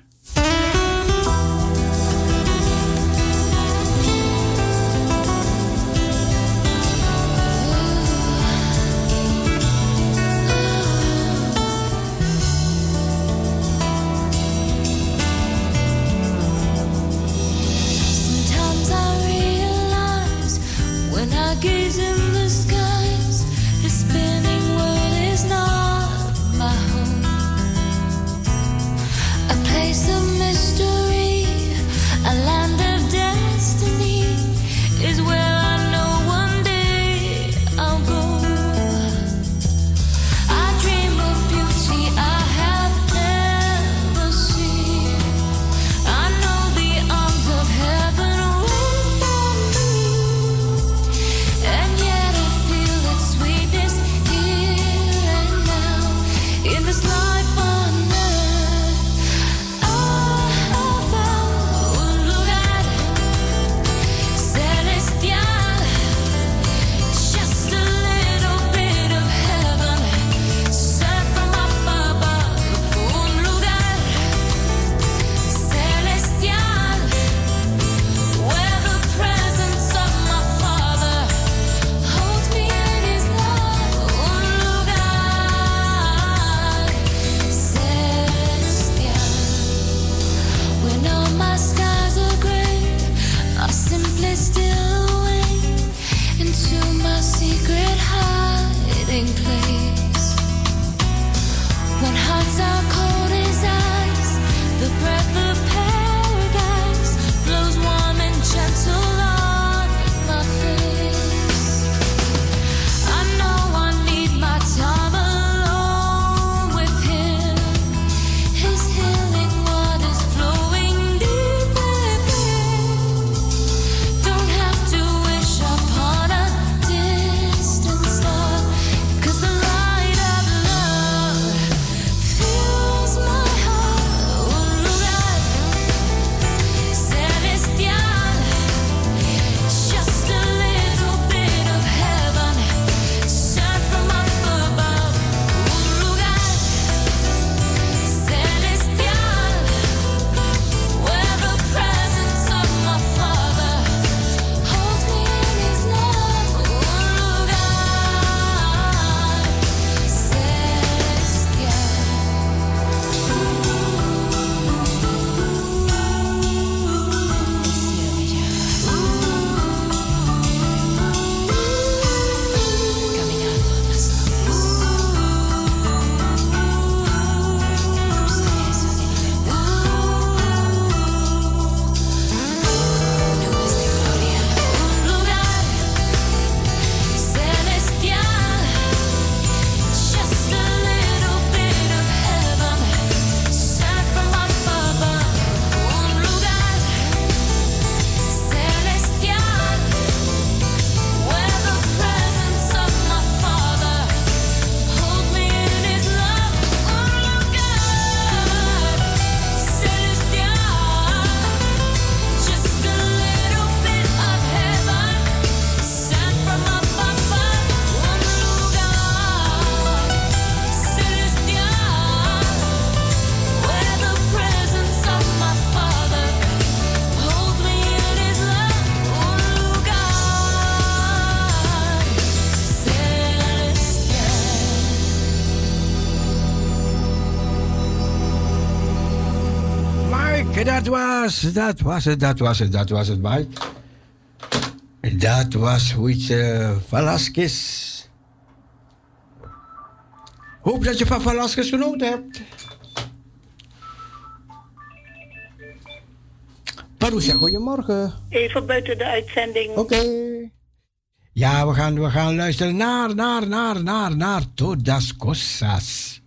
was, dat was het, dat was het, dat was het, maar dat was hoe Velasquez. Hoop dat je van Velasquez genoten hebt. Parousia, goedemorgen. Even buiten de uitzending. Oké. Ja, we gaan, we gaan luisteren naar, naar, naar, naar, naar Todas Cosas.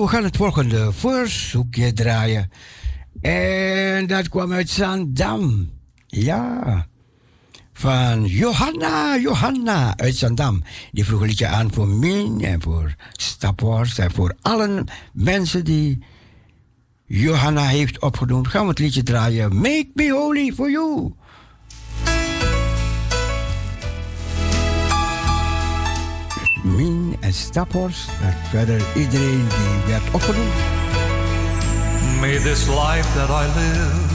We gaan het volgende verzoekje draaien. En dat kwam uit Zandam. Ja. Van Johanna, Johanna uit Zandam. Die vroeg een liedje aan voor Min en voor Staphorst en voor alle mensen die Johanna heeft opgenoemd. Gaan we het liedje draaien. Make me holy for you. Min en Staphorst verder iedereen die werd opgenoemd. May this life that I live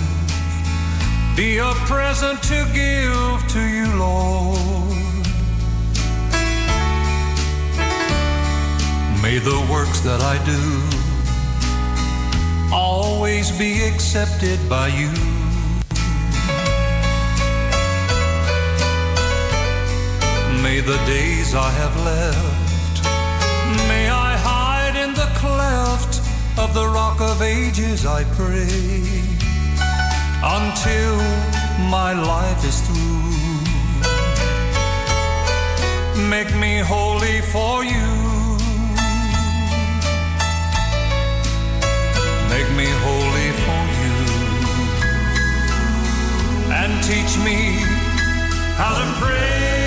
be a present to give to you, Lord. May the works that I do always be accepted by you. May the days I have left, may I hide in the cleft of the rock of ages, I pray, until my life is through. Make me holy for you. Make me holy for you. And teach me how to pray.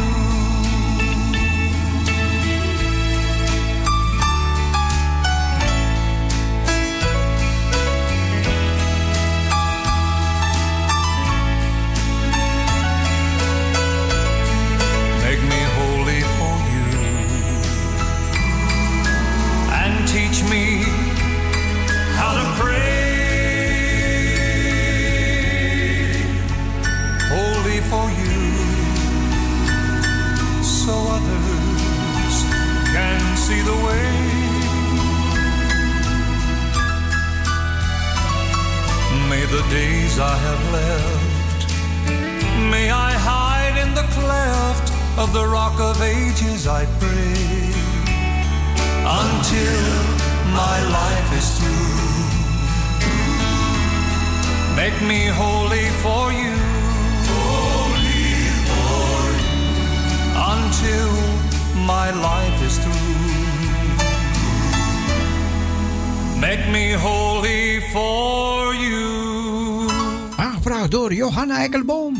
Johanna Eikelboom.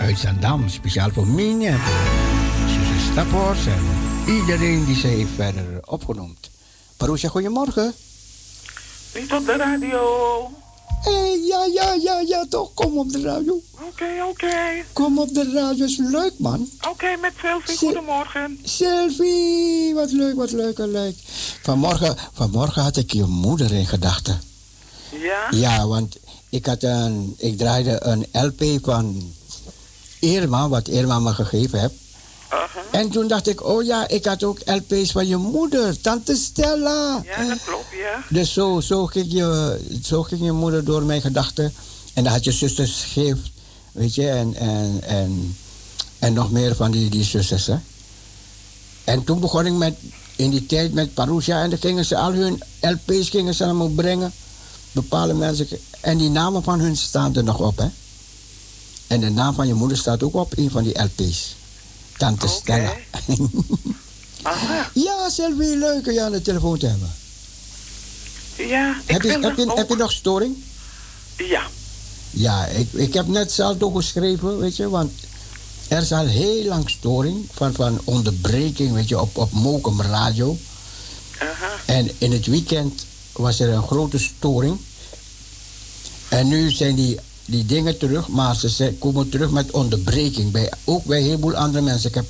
Uit Zandam, speciaal voor voor Suze Staphorst en iedereen die ze heeft verder opgenoemd. Paroesja, goedemorgen. Niet op de radio. Hé, hey, ja, ja, ja, ja, toch. Kom op de radio. Oké, oké. Kom op de radio, is leuk, man. Oké, met Sylvie. Goedemorgen. Sylvie, wat leuk, wat leuk, wat leuk. Vanmorgen, vanmorgen had ik je moeder in gedachten. Ja? Ja, want ik, had een, ik draaide een LP van Irma, wat Irma me gegeven heeft. En toen dacht ik, oh ja, ik had ook LP's van je moeder, tante Stella. Ja, dat klopt, ja. Dus zo, zo, ging je, zo ging je moeder door mijn gedachten. En dan had je zusters gegeven, weet je, en, en, en, en nog meer van die, die zusters, hè. En toen begon ik met, in die tijd met Parousia en dan gingen ze al hun LP's gingen ze naar me brengen. Bepaalde mensen. En die namen van hun staan er nog op, hè. En de naam van je moeder staat ook op een van die LP's. Tante Stella. ja, Sylvie, leuk om je aan de telefoon te hebben. Ja, ik Heb je, wil heb, je, nog heb je nog storing? Ja. Ja, ik, ik heb net zelf ook geschreven, weet je, want er is al heel lang storing van, van onderbreking, weet je, op, op Mokum Radio. En in het weekend was er een grote storing. En nu zijn die, die dingen terug, maar ze zijn- komen terug met onderbreking. Bij, ook bij een heleboel andere mensen. Ik heb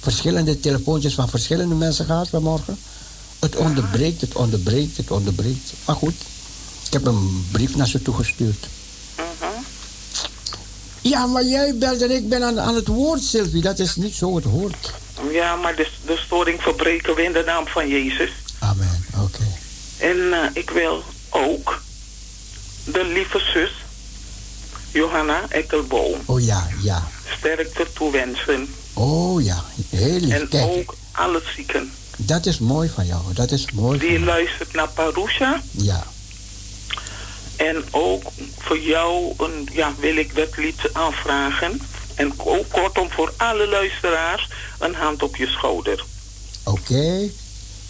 verschillende telefoontjes van verschillende mensen gehad vanmorgen. Het onderbreekt, het onderbreekt, het onderbreekt. Maar goed, ik heb een brief naar ze toegestuurd. Ja, maar jij belt en ik ben aan, aan het woord, Sylvie. Dat is niet zo het hoort. Ja, maar de, de storing verbreken we in de naam van Jezus. Amen. Oké. En eh, ik wil ook de lieve zus, Johanna Ekkelboom, Oh ja, ja. sterkte toewensen. Oh ja, heel lief. En Kijk, ook alle zieken. dat is mooi van jou. Dat is mooi Die luistert naar Parusha. Ja. En ook voor jou een, ja, wil ik dat lied aanvragen. En ook kortom voor alle luisteraars een hand op je schouder. Oké.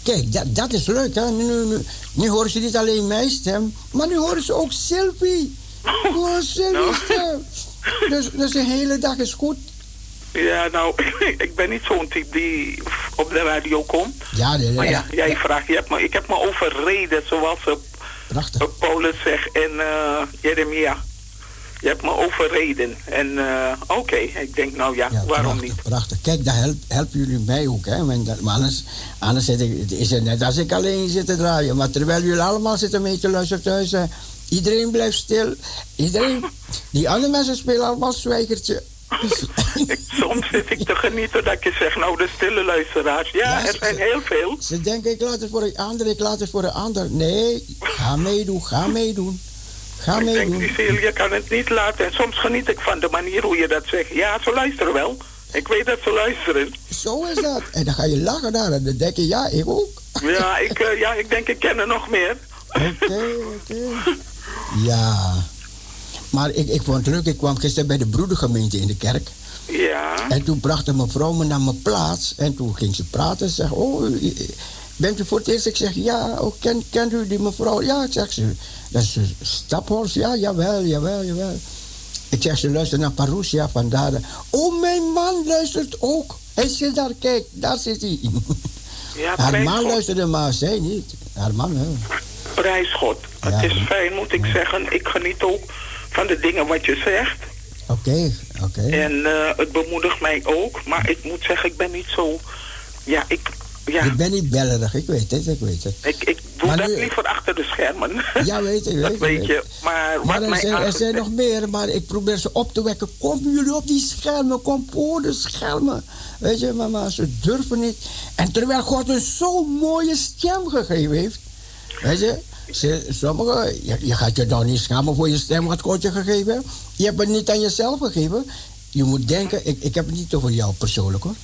Kijk, dat, dat is leuk, hè? Nu, nu, nu, horen ze niet alleen mijn stem, maar nu horen ze ook Sylvie. Gewoon Sylvie's stem. Dus, dus de hele dag is goed. Ja, nou, ik ben niet zo'n type die op de radio komt. Ja, nee, nee, Maar ja, ja. jij vraagt, je hebt me, ik heb me overreden, zoals uh. Paulus zegt en eh, Jeremia. Je hebt me overreden. En eh, oké, ik denk nou ja, waarom prachtig, niet? Prachtig. Kijk, daar help, helpen jullie mij ook, hè? Want Maar anders, anders zit ik, is het net als ik alleen zit te draaien. Maar terwijl jullie allemaal zitten mee te luisteren thuis, hè, iedereen blijft stil. Iedereen, die andere mensen spelen allemaal zwijgertje. Soms zit ik te genieten dat je zegt, nou de stille luisteraars. Ja, er zijn heel veel. Ze denken, ik laat het voor een ander, ik laat het voor een ander. Nee, ga meedoen, ga meedoen. Ga Ik denk. Cecile, je kan het niet laten. En soms geniet ik van de manier hoe je dat zegt. Ja, ze luisteren wel. Ik weet dat ze luisteren. Zo is dat. En dan ga je lachen daar en dan denk je, ja, ik ook. Ja, ik, eh, ja, ik denk, ik ken er nog meer. Oké, oké. Ja. Maar ik, ik vond het leuk, ik kwam gisteren bij de broedergemeente in de kerk. Ja. En toen bracht een mevrouw me naar mijn plaats. En toen ging ze praten. Ze zegt, oh, bent u voor het eerst? Ik zeg, ja. Oh, ken, kent u die mevrouw? Ja, ik zeg, ze, dat is Staphorst. Ja, jawel, jawel, jawel. Ik zeg, ze luistert naar Parousia, vandaar. Oh, mijn man luistert ook. Hij zit daar, kijk, daar zit hij. Ja, Haar man God. luisterde, maar zij niet. Haar man wel. Prijs God. Het is fijn, moet ik zeggen. Ik geniet ook van de dingen wat je zegt. Oké, oké. En eh, het bemoedigt mij ook. Maar ik moet zeggen, ik ben niet zo... Ja, ik... Ja, Ik ben niet bellerig, ik weet het, ik weet het. ik, ik doe Maar dat nu- liever achter de schermen. Ja, weet ik, weet dat je. Maar, Maar er zijn, er zijn nog meer, maar ik probeer ze op te wekken. Kom jullie op die schermen, kom voor de schermen. Weet je, maar, maar ze durven niet. En terwijl God een zo'n mooie stem gegeven heeft. Weet je, ze, sommigen, je, je gaat je dan niet schamen voor je stem wat God je gegeven heeft. Je hebt het niet aan jezelf gegeven. Je moet denken, ik, ik heb het niet over jou persoonlijk hoor.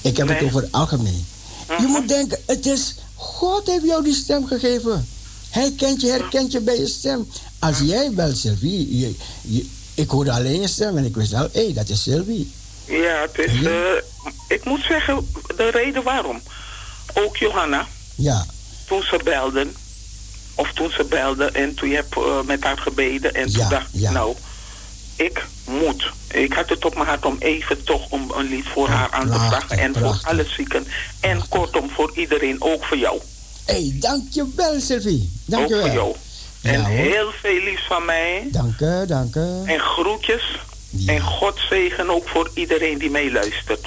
Ik heb Nee. het over het algemeen. Je moet denken, het is God heeft jou die stem gegeven. Hij kent je, herkent je bij je stem. Als jij belt Sylvie, je, je- ik hoorde alleen je stem en ik wist al, hé, dat is Sylvie. Ja, het is... eh, ik moet zeggen, de reden waarom. Ook Johanna, Ja, toen ze belden... Of toen ze belde en toen je hebt eh, met haar gebeden... En toen Ja, dacht ik, ja. nou, ik moet. Ik had het op mijn hart om even toch om een lied voor haar aan te vragen. En voor alle zieken. En kortom voor iedereen, ook voor jou. hé, hey, dankjewel Sylvie. Ook Dankjewel. voor jou. En Ja, heel veel liefs van mij. Dank je, dank je. En groetjes. En God zegen ook voor iedereen die meeluistert.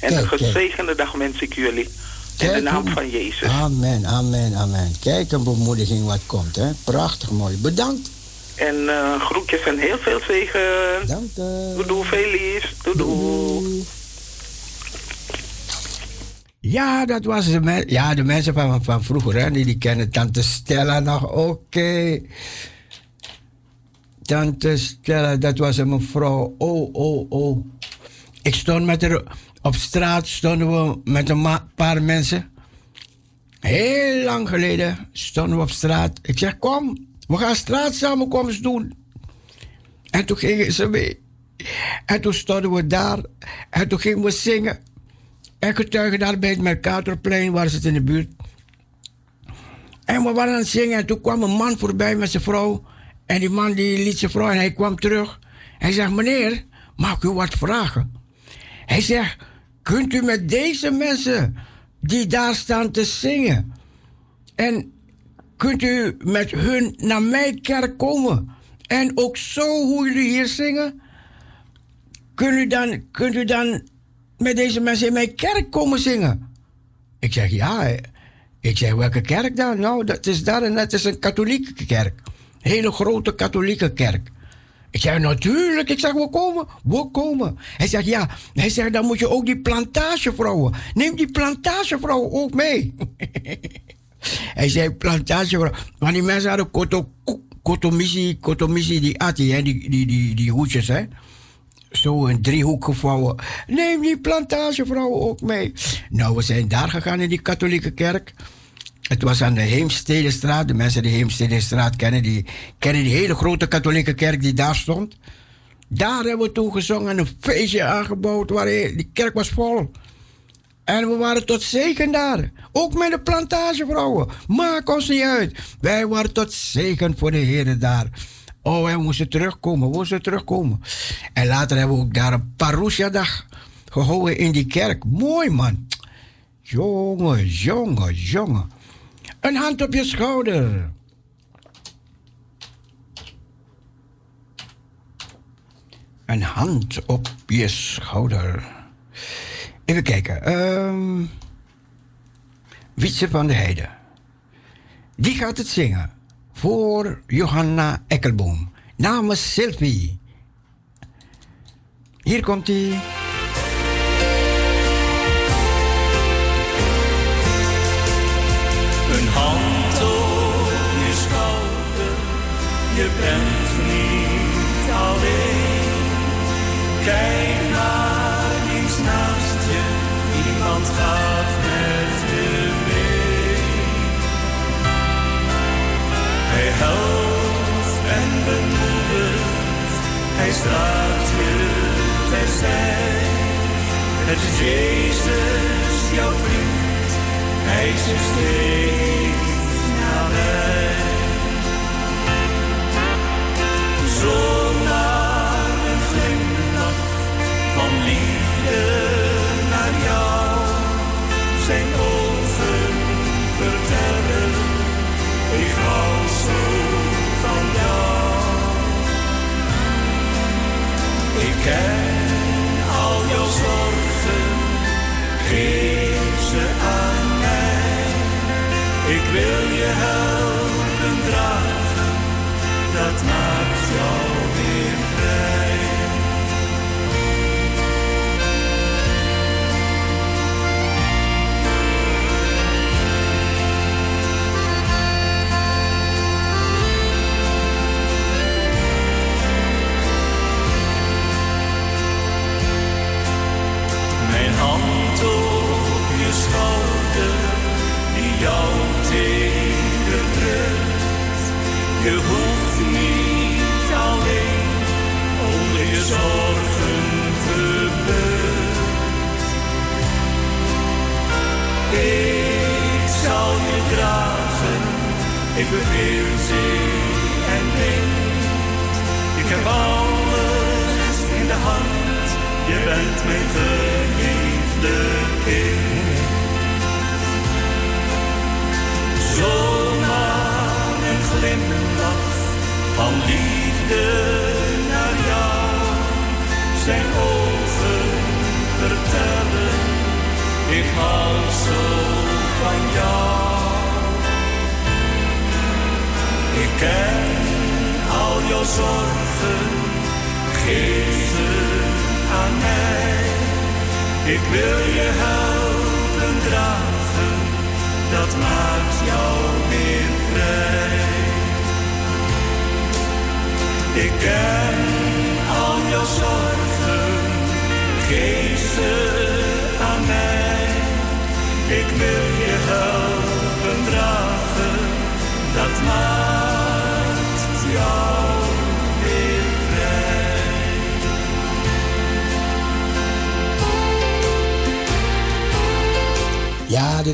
En Kijk, een gezegende dag wens ik jullie. In de naam van Jezus. Amen, amen, amen. Kijk een bemoediging wat komt, hè. Prachtig mooi. Bedankt. En eh, groetjes en heel veel zegen. Dank je. Doei, doei, veel liefs. Doei, doei. Ja, dat was de, ja, de mensen van, van vroeger, hè, die, die kennen Tante Stella nog. Oké. Tante Stella, dat was een mevrouw. Oh, oh, oh. Ik stond met haar op straat, stonden we met een paar mensen. Heel lang geleden stonden we op straat. Ik zeg, kom, we gaan straatsamenkomst doen. En toen gingen ze mee. En toen stonden we daar. En toen gingen we zingen. En getuigen daar bij het Mercatorplein, waar ze in de buurt. En we waren aan het zingen en toen kwam een man voorbij met zijn vrouw. En die man die liet zijn vrouw en hij kwam terug. Hij zegt, meneer, mag ik u wat vragen? Hij zegt, kunt u met deze mensen die daar staan te zingen... en kunt u met hun naar mijn kerk komen... en ook zo hoe jullie hier zingen... kunt u dan, kunt u dan met deze mensen in mijn kerk komen zingen? Ik zeg, ja. Ik zeg, welke kerk dan? Nou, dat is daar en dat is een katholieke kerk. Hele grote katholieke kerk. Ik zei, natuurlijk. Ik zeg, we komen. We komen. Hij zegt, ja. Hij zegt, dan moet je ook die plantagevrouwen. Neem die plantagevrouwen ook mee. Hij zei, plantagevrouw. Want die mensen hadden koto, kotomissie, die ati, hè, die, die, die, die hoedjes, hè. Zo een driehoek gevouwen. Neem die plantagevrouwen ook mee. Nou, we zijn daar gegaan in die katholieke kerk. Het was aan de Heemstedenstraat. De mensen die Heemstedenstraat kennen, die kennen die hele grote katholieke kerk die daar stond. Daar hebben we toen gezongen en een feestje aangebouwd. Waar die kerk was vol. En we waren tot zegen daar. Ook met de plantagevrouwen. Maak ons niet uit. Wij waren tot zegen voor de heren daar. Oh, wij moesten terugkomen. We moesten terugkomen. En later hebben we ook daar een parousia-dag gehouden in die kerk. Mooi, man. Jongen, jongen, jongen. Een hand op je schouder. Een hand op je schouder. Even kijken. ehm Wietse van de Heide. Die gaat het zingen. Voor Johanna Ekkelboom. Namens Sylvie. Hier komt hij. Een hand op je je bent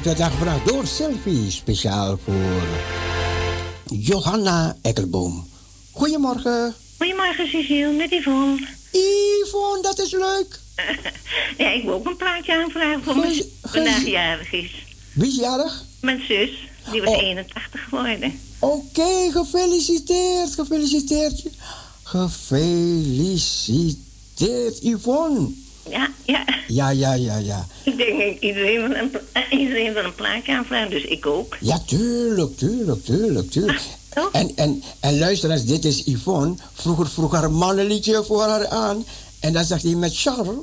Dit werd aangevraagd door Sylvie, speciaal voor Johanna Ekkelboom. Goedemorgen. Goedemorgen, Cecile, met Yvonne. Yvonne, dat is leuk. ja, ik wil ook een plaatje aanvragen voor mijn zus, vandaag jarig is. Wie is jarig? Mijn zus, die was Oh. 81 geworden. Oké, gefeliciteerd, gefeliciteerd. Gefeliciteerd, Yvonne. Ja, ja. Ja, ja, ja, ja. Ik denk, iedereen wil een, eh, iedereen wil een plaatje aanvragen, dus ik ook. Ja, tuurlijk, tuurlijk, tuurlijk, tuurlijk. En, en, en luister eens, dit is Yvonne. Vroeger vroeg haar man een liedje voor haar aan. En dan zegt hij met Charles.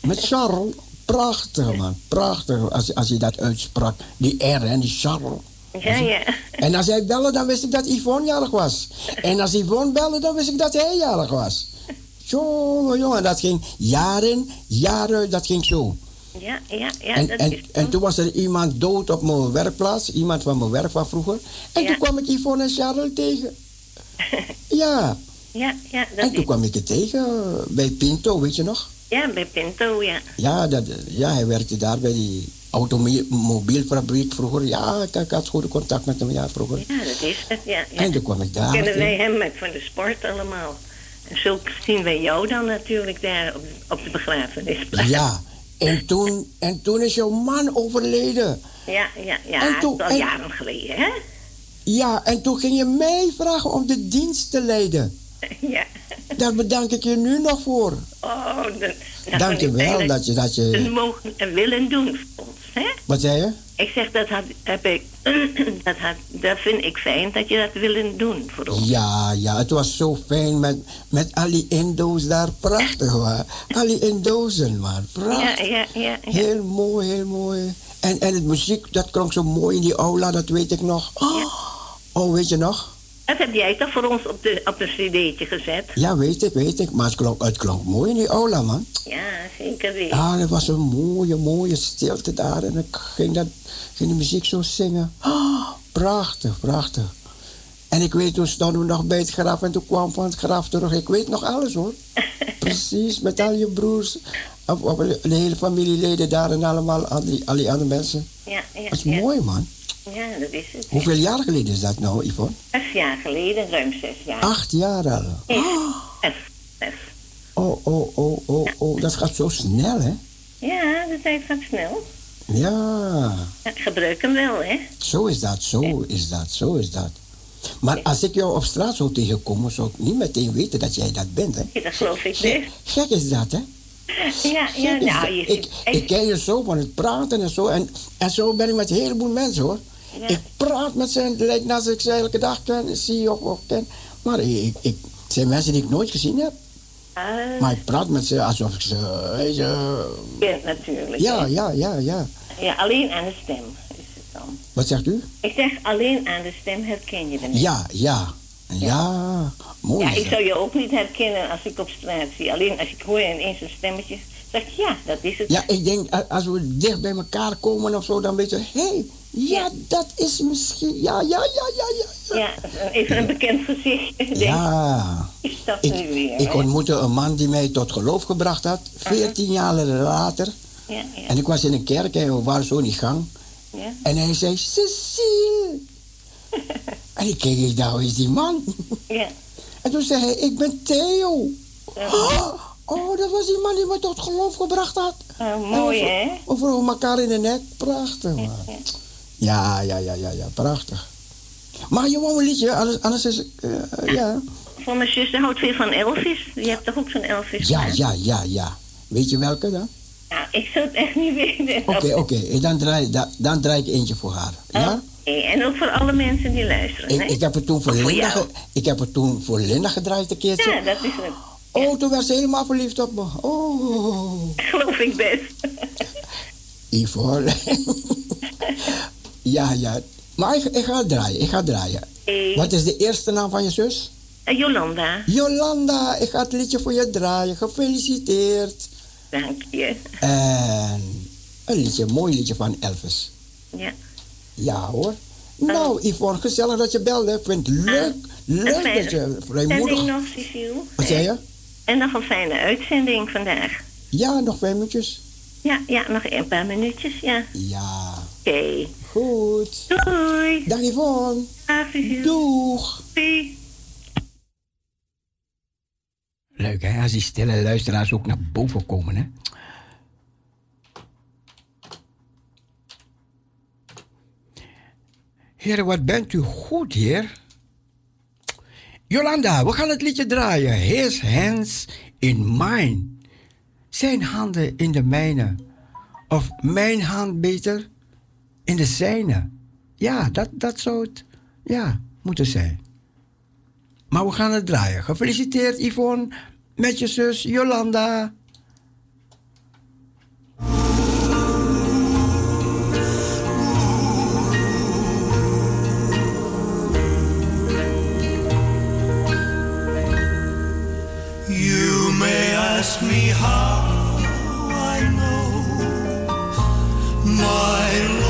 Met Charles. Prachtig, man. Prachtig. Als, als hij dat uitsprak. Die R, hè, die Charles. Ja, ja. En als hij belde, dan wist ik dat Yvonne jarig was. En als Yvonne belde, dan wist ik dat hij jarig was. Jongen, jongen, dat ging jaren, jaren, dat ging zo. Ja, ja, ja. en, dat en, is en toen was er iemand dood op mijn werkplaats, iemand van mijn werk van vroeger. En toen kwam ik Yvonne en Charles tegen. ja, Ja, ja, dat en toen is... kwam ik het tegen eh, bij Pinto, weet je nog? Ja, bij Pinto, ja. Ja, dat, ja hij werkte daar bij die automobielfabriek vroeger. Ja, ik, ik had goede contact met hem ja, vroeger. Ja, dat is het, ja. ja. En toen kwam ik daar. Kennen wij hem met van de sport allemaal. En zo zien wij jou dan natuurlijk daar op, op de begrafenisplaats. Ja, en toen, en toen is jouw man overleden. Ja, ja, ja. En toen- al en- jaren geleden, hè? Ja, en toen ging je mij vragen om de dienst te leiden. Ja. Daar bedank ik je nu nog voor. Oh, dat, dat Dank je wel dat je, dat je... mogen en willen doen voor ons, hè? Wat zei je? Ik zeg, dat, had, heb ik, dat, had, dat vind ik fijn dat je dat willen doen voor ons. Ja, ja, het was zo fijn met, met al die Indo's daar. Prachtig, hoor. Al die Indozen, man. Ja, Prachtig. ja, ja. ja. Heel mooi, heel mooi. En, en het muziek, dat klonk zo mooi in die aula, dat weet ik nog. Oh, oh, weet je nog? Dat heb jij toch voor ons op, de, op een cd'tje gezet? Ja, weet ik, weet ik. Maar het klonk, het klonk mooi in die aula, man. Ja, zeker weer. Ja, er was een mooie, mooie stilte daar. En ik ging, dat, ging de muziek zo zingen. Ah, prachtig, prachtig. En ik weet, toen stonden we nog bij het graf en toen kwam van het graf terug. Ik weet nog alles hoor. Precies, met al je broers. De hele familieleden daar en allemaal, al die, al die andere mensen. Ja, ja, Dat is ja. mooi man. Ja, dat is het. Hoeveel jaar geleden is dat nou, Yvonne? Zes jaar geleden, ruim zes jaar. Acht jaar al. F. Oh, oh, oh, oh, oh. Dat gaat zo snel, hè? Ja, de tijd gaat snel. Ja, Ja, ik gebruik hem wel, hè? zo is dat, zo is dat, zo is dat. Maar als ik jou op straat zou tegenkomen, zou ik niet meteen weten dat jij dat bent, hè? Ja, dat geloof ik best. Gek is dat, hè? Ja, ja, nou, je ik, ik ken je zo van het praten en zo. En, en zo ben ik met een heleboel mensen, hoor. Ja. Ik praat met ze, het lijkt net alsof ik ze elke dag ken, zie of, of ken. Maar ik, ik, het zijn mensen die ik nooit gezien heb. Ah, Maar ik praat met ze alsof ik ze... weet je, kent natuurlijk. ja, ja, ja, ja. Ja, alleen aan de stem is het dan. Wat zegt u? Ik zeg, alleen aan de stem herken je hem. Ja, ja. Ja, mooi. Ja, ik zou je ook niet herkennen als ik op straat zie. Alleen als ik hoor ineens een stemmetje, zeg ik, ja, dat is het. Ja, ik denk als we dicht bij elkaar komen of zo, dan weet je, hé, hey, ja, dat is misschien, ja, ja, ja, ja, ja. Ja, even een bekend gezicht. Denk, Ja, Is dat ik, nu weer? ik hè? ontmoette een man die mij tot geloof gebracht had, veertien jaar later. Ja, ja, En ik was in een kerk en we waren zo in die gang. ja. En hij zei, Cecile. En ik keek, ik wie is die man? ja. En toen zei hij, ik ben Theo. Oh, dat was die man die me tot geloof gebracht had. Oh, mooi, hè? We vroegen elkaar in de nek. Prachtig, man. Ja, ja, ja, ja, ja, prachtig. Maar je wou een liedje, anders, anders is... eh, ja. Voor mijn zuster houdt veel van Elvis. Je hebt toch ook zo'n Elvis? ja, hè? ja, ja, ja. Weet je welke dan? Nou, ik zou het echt niet weten. Oké, oké. Dan, draai, dan, dan draai ik eentje voor haar. Ja? Oké, En ook voor alle mensen die luisteren? Ik, ik, heb het toen voor Linda, jou. ik heb het toen voor Linda gedraaid een keertje. Ja, dat is het. Oh, toen werd ze helemaal verliefd op me. Oh. Geloof ik best. Yvonne. ja, ja. Maar ik, ik ga draaien, ik ga draaien. Hey. Wat is de eerste naam van je zus? Eh, Jolanda, Jolanda, ik ga het liedje voor je draaien. Gefeliciteerd. dank je. En een liedje, een mooi liedje van Elvis. Ja. Ja hoor. Nou, Yvonne, gezellig dat je belde. Ik vind het leuk, leuk dat je uitzending vrijmoedig... nog, Cecile. Wat zei je? En nog een fijne uitzending vandaag. Ja, nog vijf minuutjes. Ja, ja, nog een paar minuutjes, ja. Ja. Oké. Goed. Doei. Dag Yvonne. Dag, Cecile. Doeg. Doei. Leuk hè, als die stille luisteraars ook naar boven komen hè. Heer, wat bent u goed, hier, Jolanda, we gaan het liedje draaien. His hands in mine. Zijn handen in de mijne. Of mijn hand beter in de zijne. Ja, dat, dat zou het ja, moeten zijn. Maar we gaan het draaien. Gefeliciteerd Yvonne met je zus Jolanda. ask me how I know my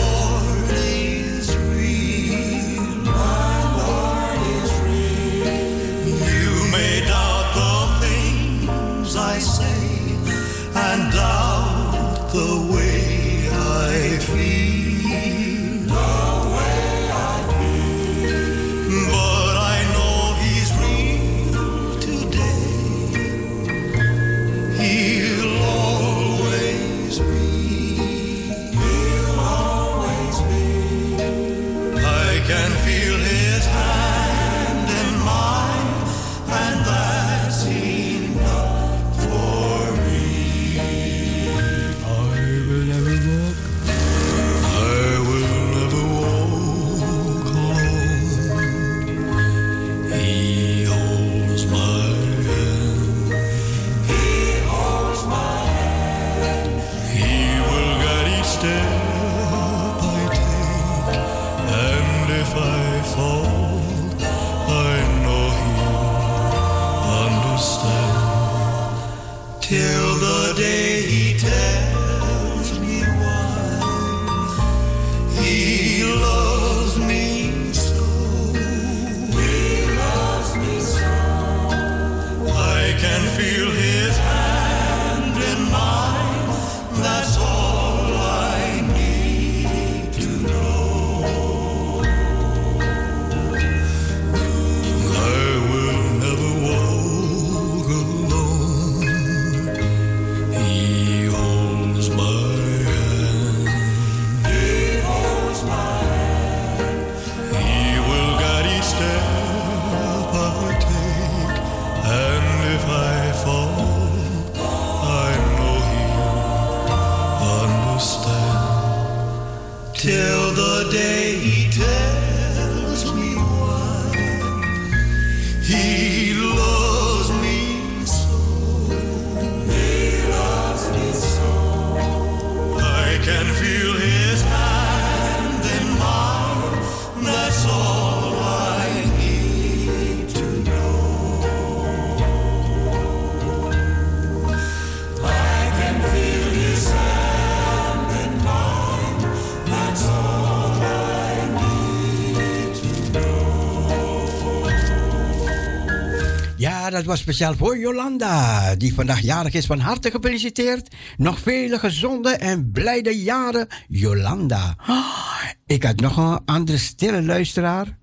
speciaal voor Jolanda, die vandaag jarig is. Van harte gefeliciteerd. Nog vele gezonde en blijde jaren, Jolanda. Ik had nog een andere stille luisteraar.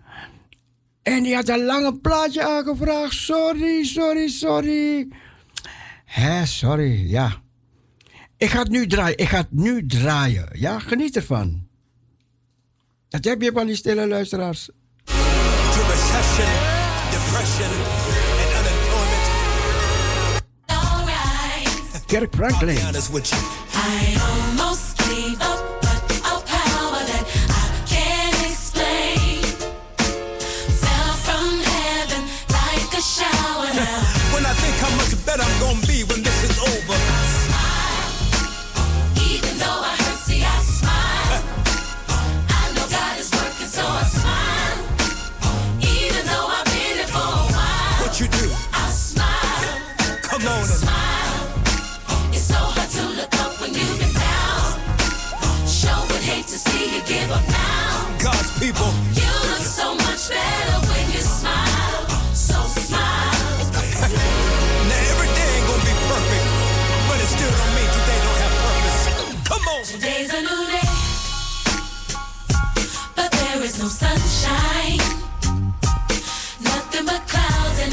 En die had een lange plaatje aangevraagd. Sorry, sorry, sorry. Hé, sorry, ja. Ik ga het nu draaien, ik ga het nu draaien. Ja, geniet ervan. Dat heb je van die stille luisteraars. Depression. Kirk Franklin.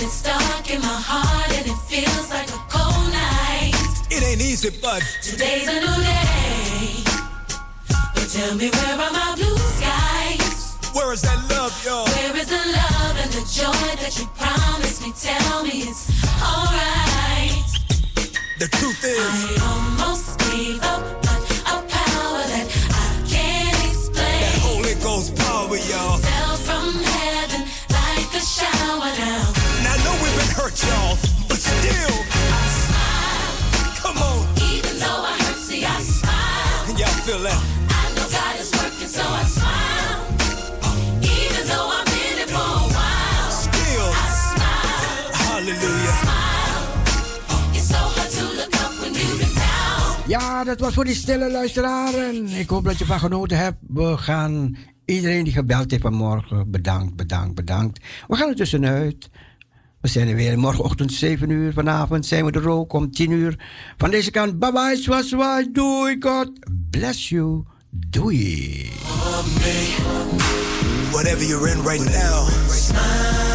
it's stuck in my heart and it feels like a cold night. It ain't easy, but today's a new day. But tell me where are my blue skies? Where is that love, y'all? Where is the love and the joy that you promised me? Tell me it's alright. The truth is, I almost gave up. hurt y'all, but still I smile. Come on. Even though I hurt, see I smile. And y'all feel that? I know God is working, so I smile. Even though I've been it for a while, still I smile. Hallelujah. It's so hard to look up when you town. Ja, dat was voor die stille luisteraren. Ik hoop dat je van genoten hebt. We gaan iedereen die gebeld heeft vanmorgen, bedankt, bedankt, bedankt. We gaan er tussenuit. We zijn er weer morgenochtend 7 uur. Vanavond zijn we er ook om 10 uur. Van deze kant, bye bye, swaswa, doei, God bless you, doei. Whatever you're in right now,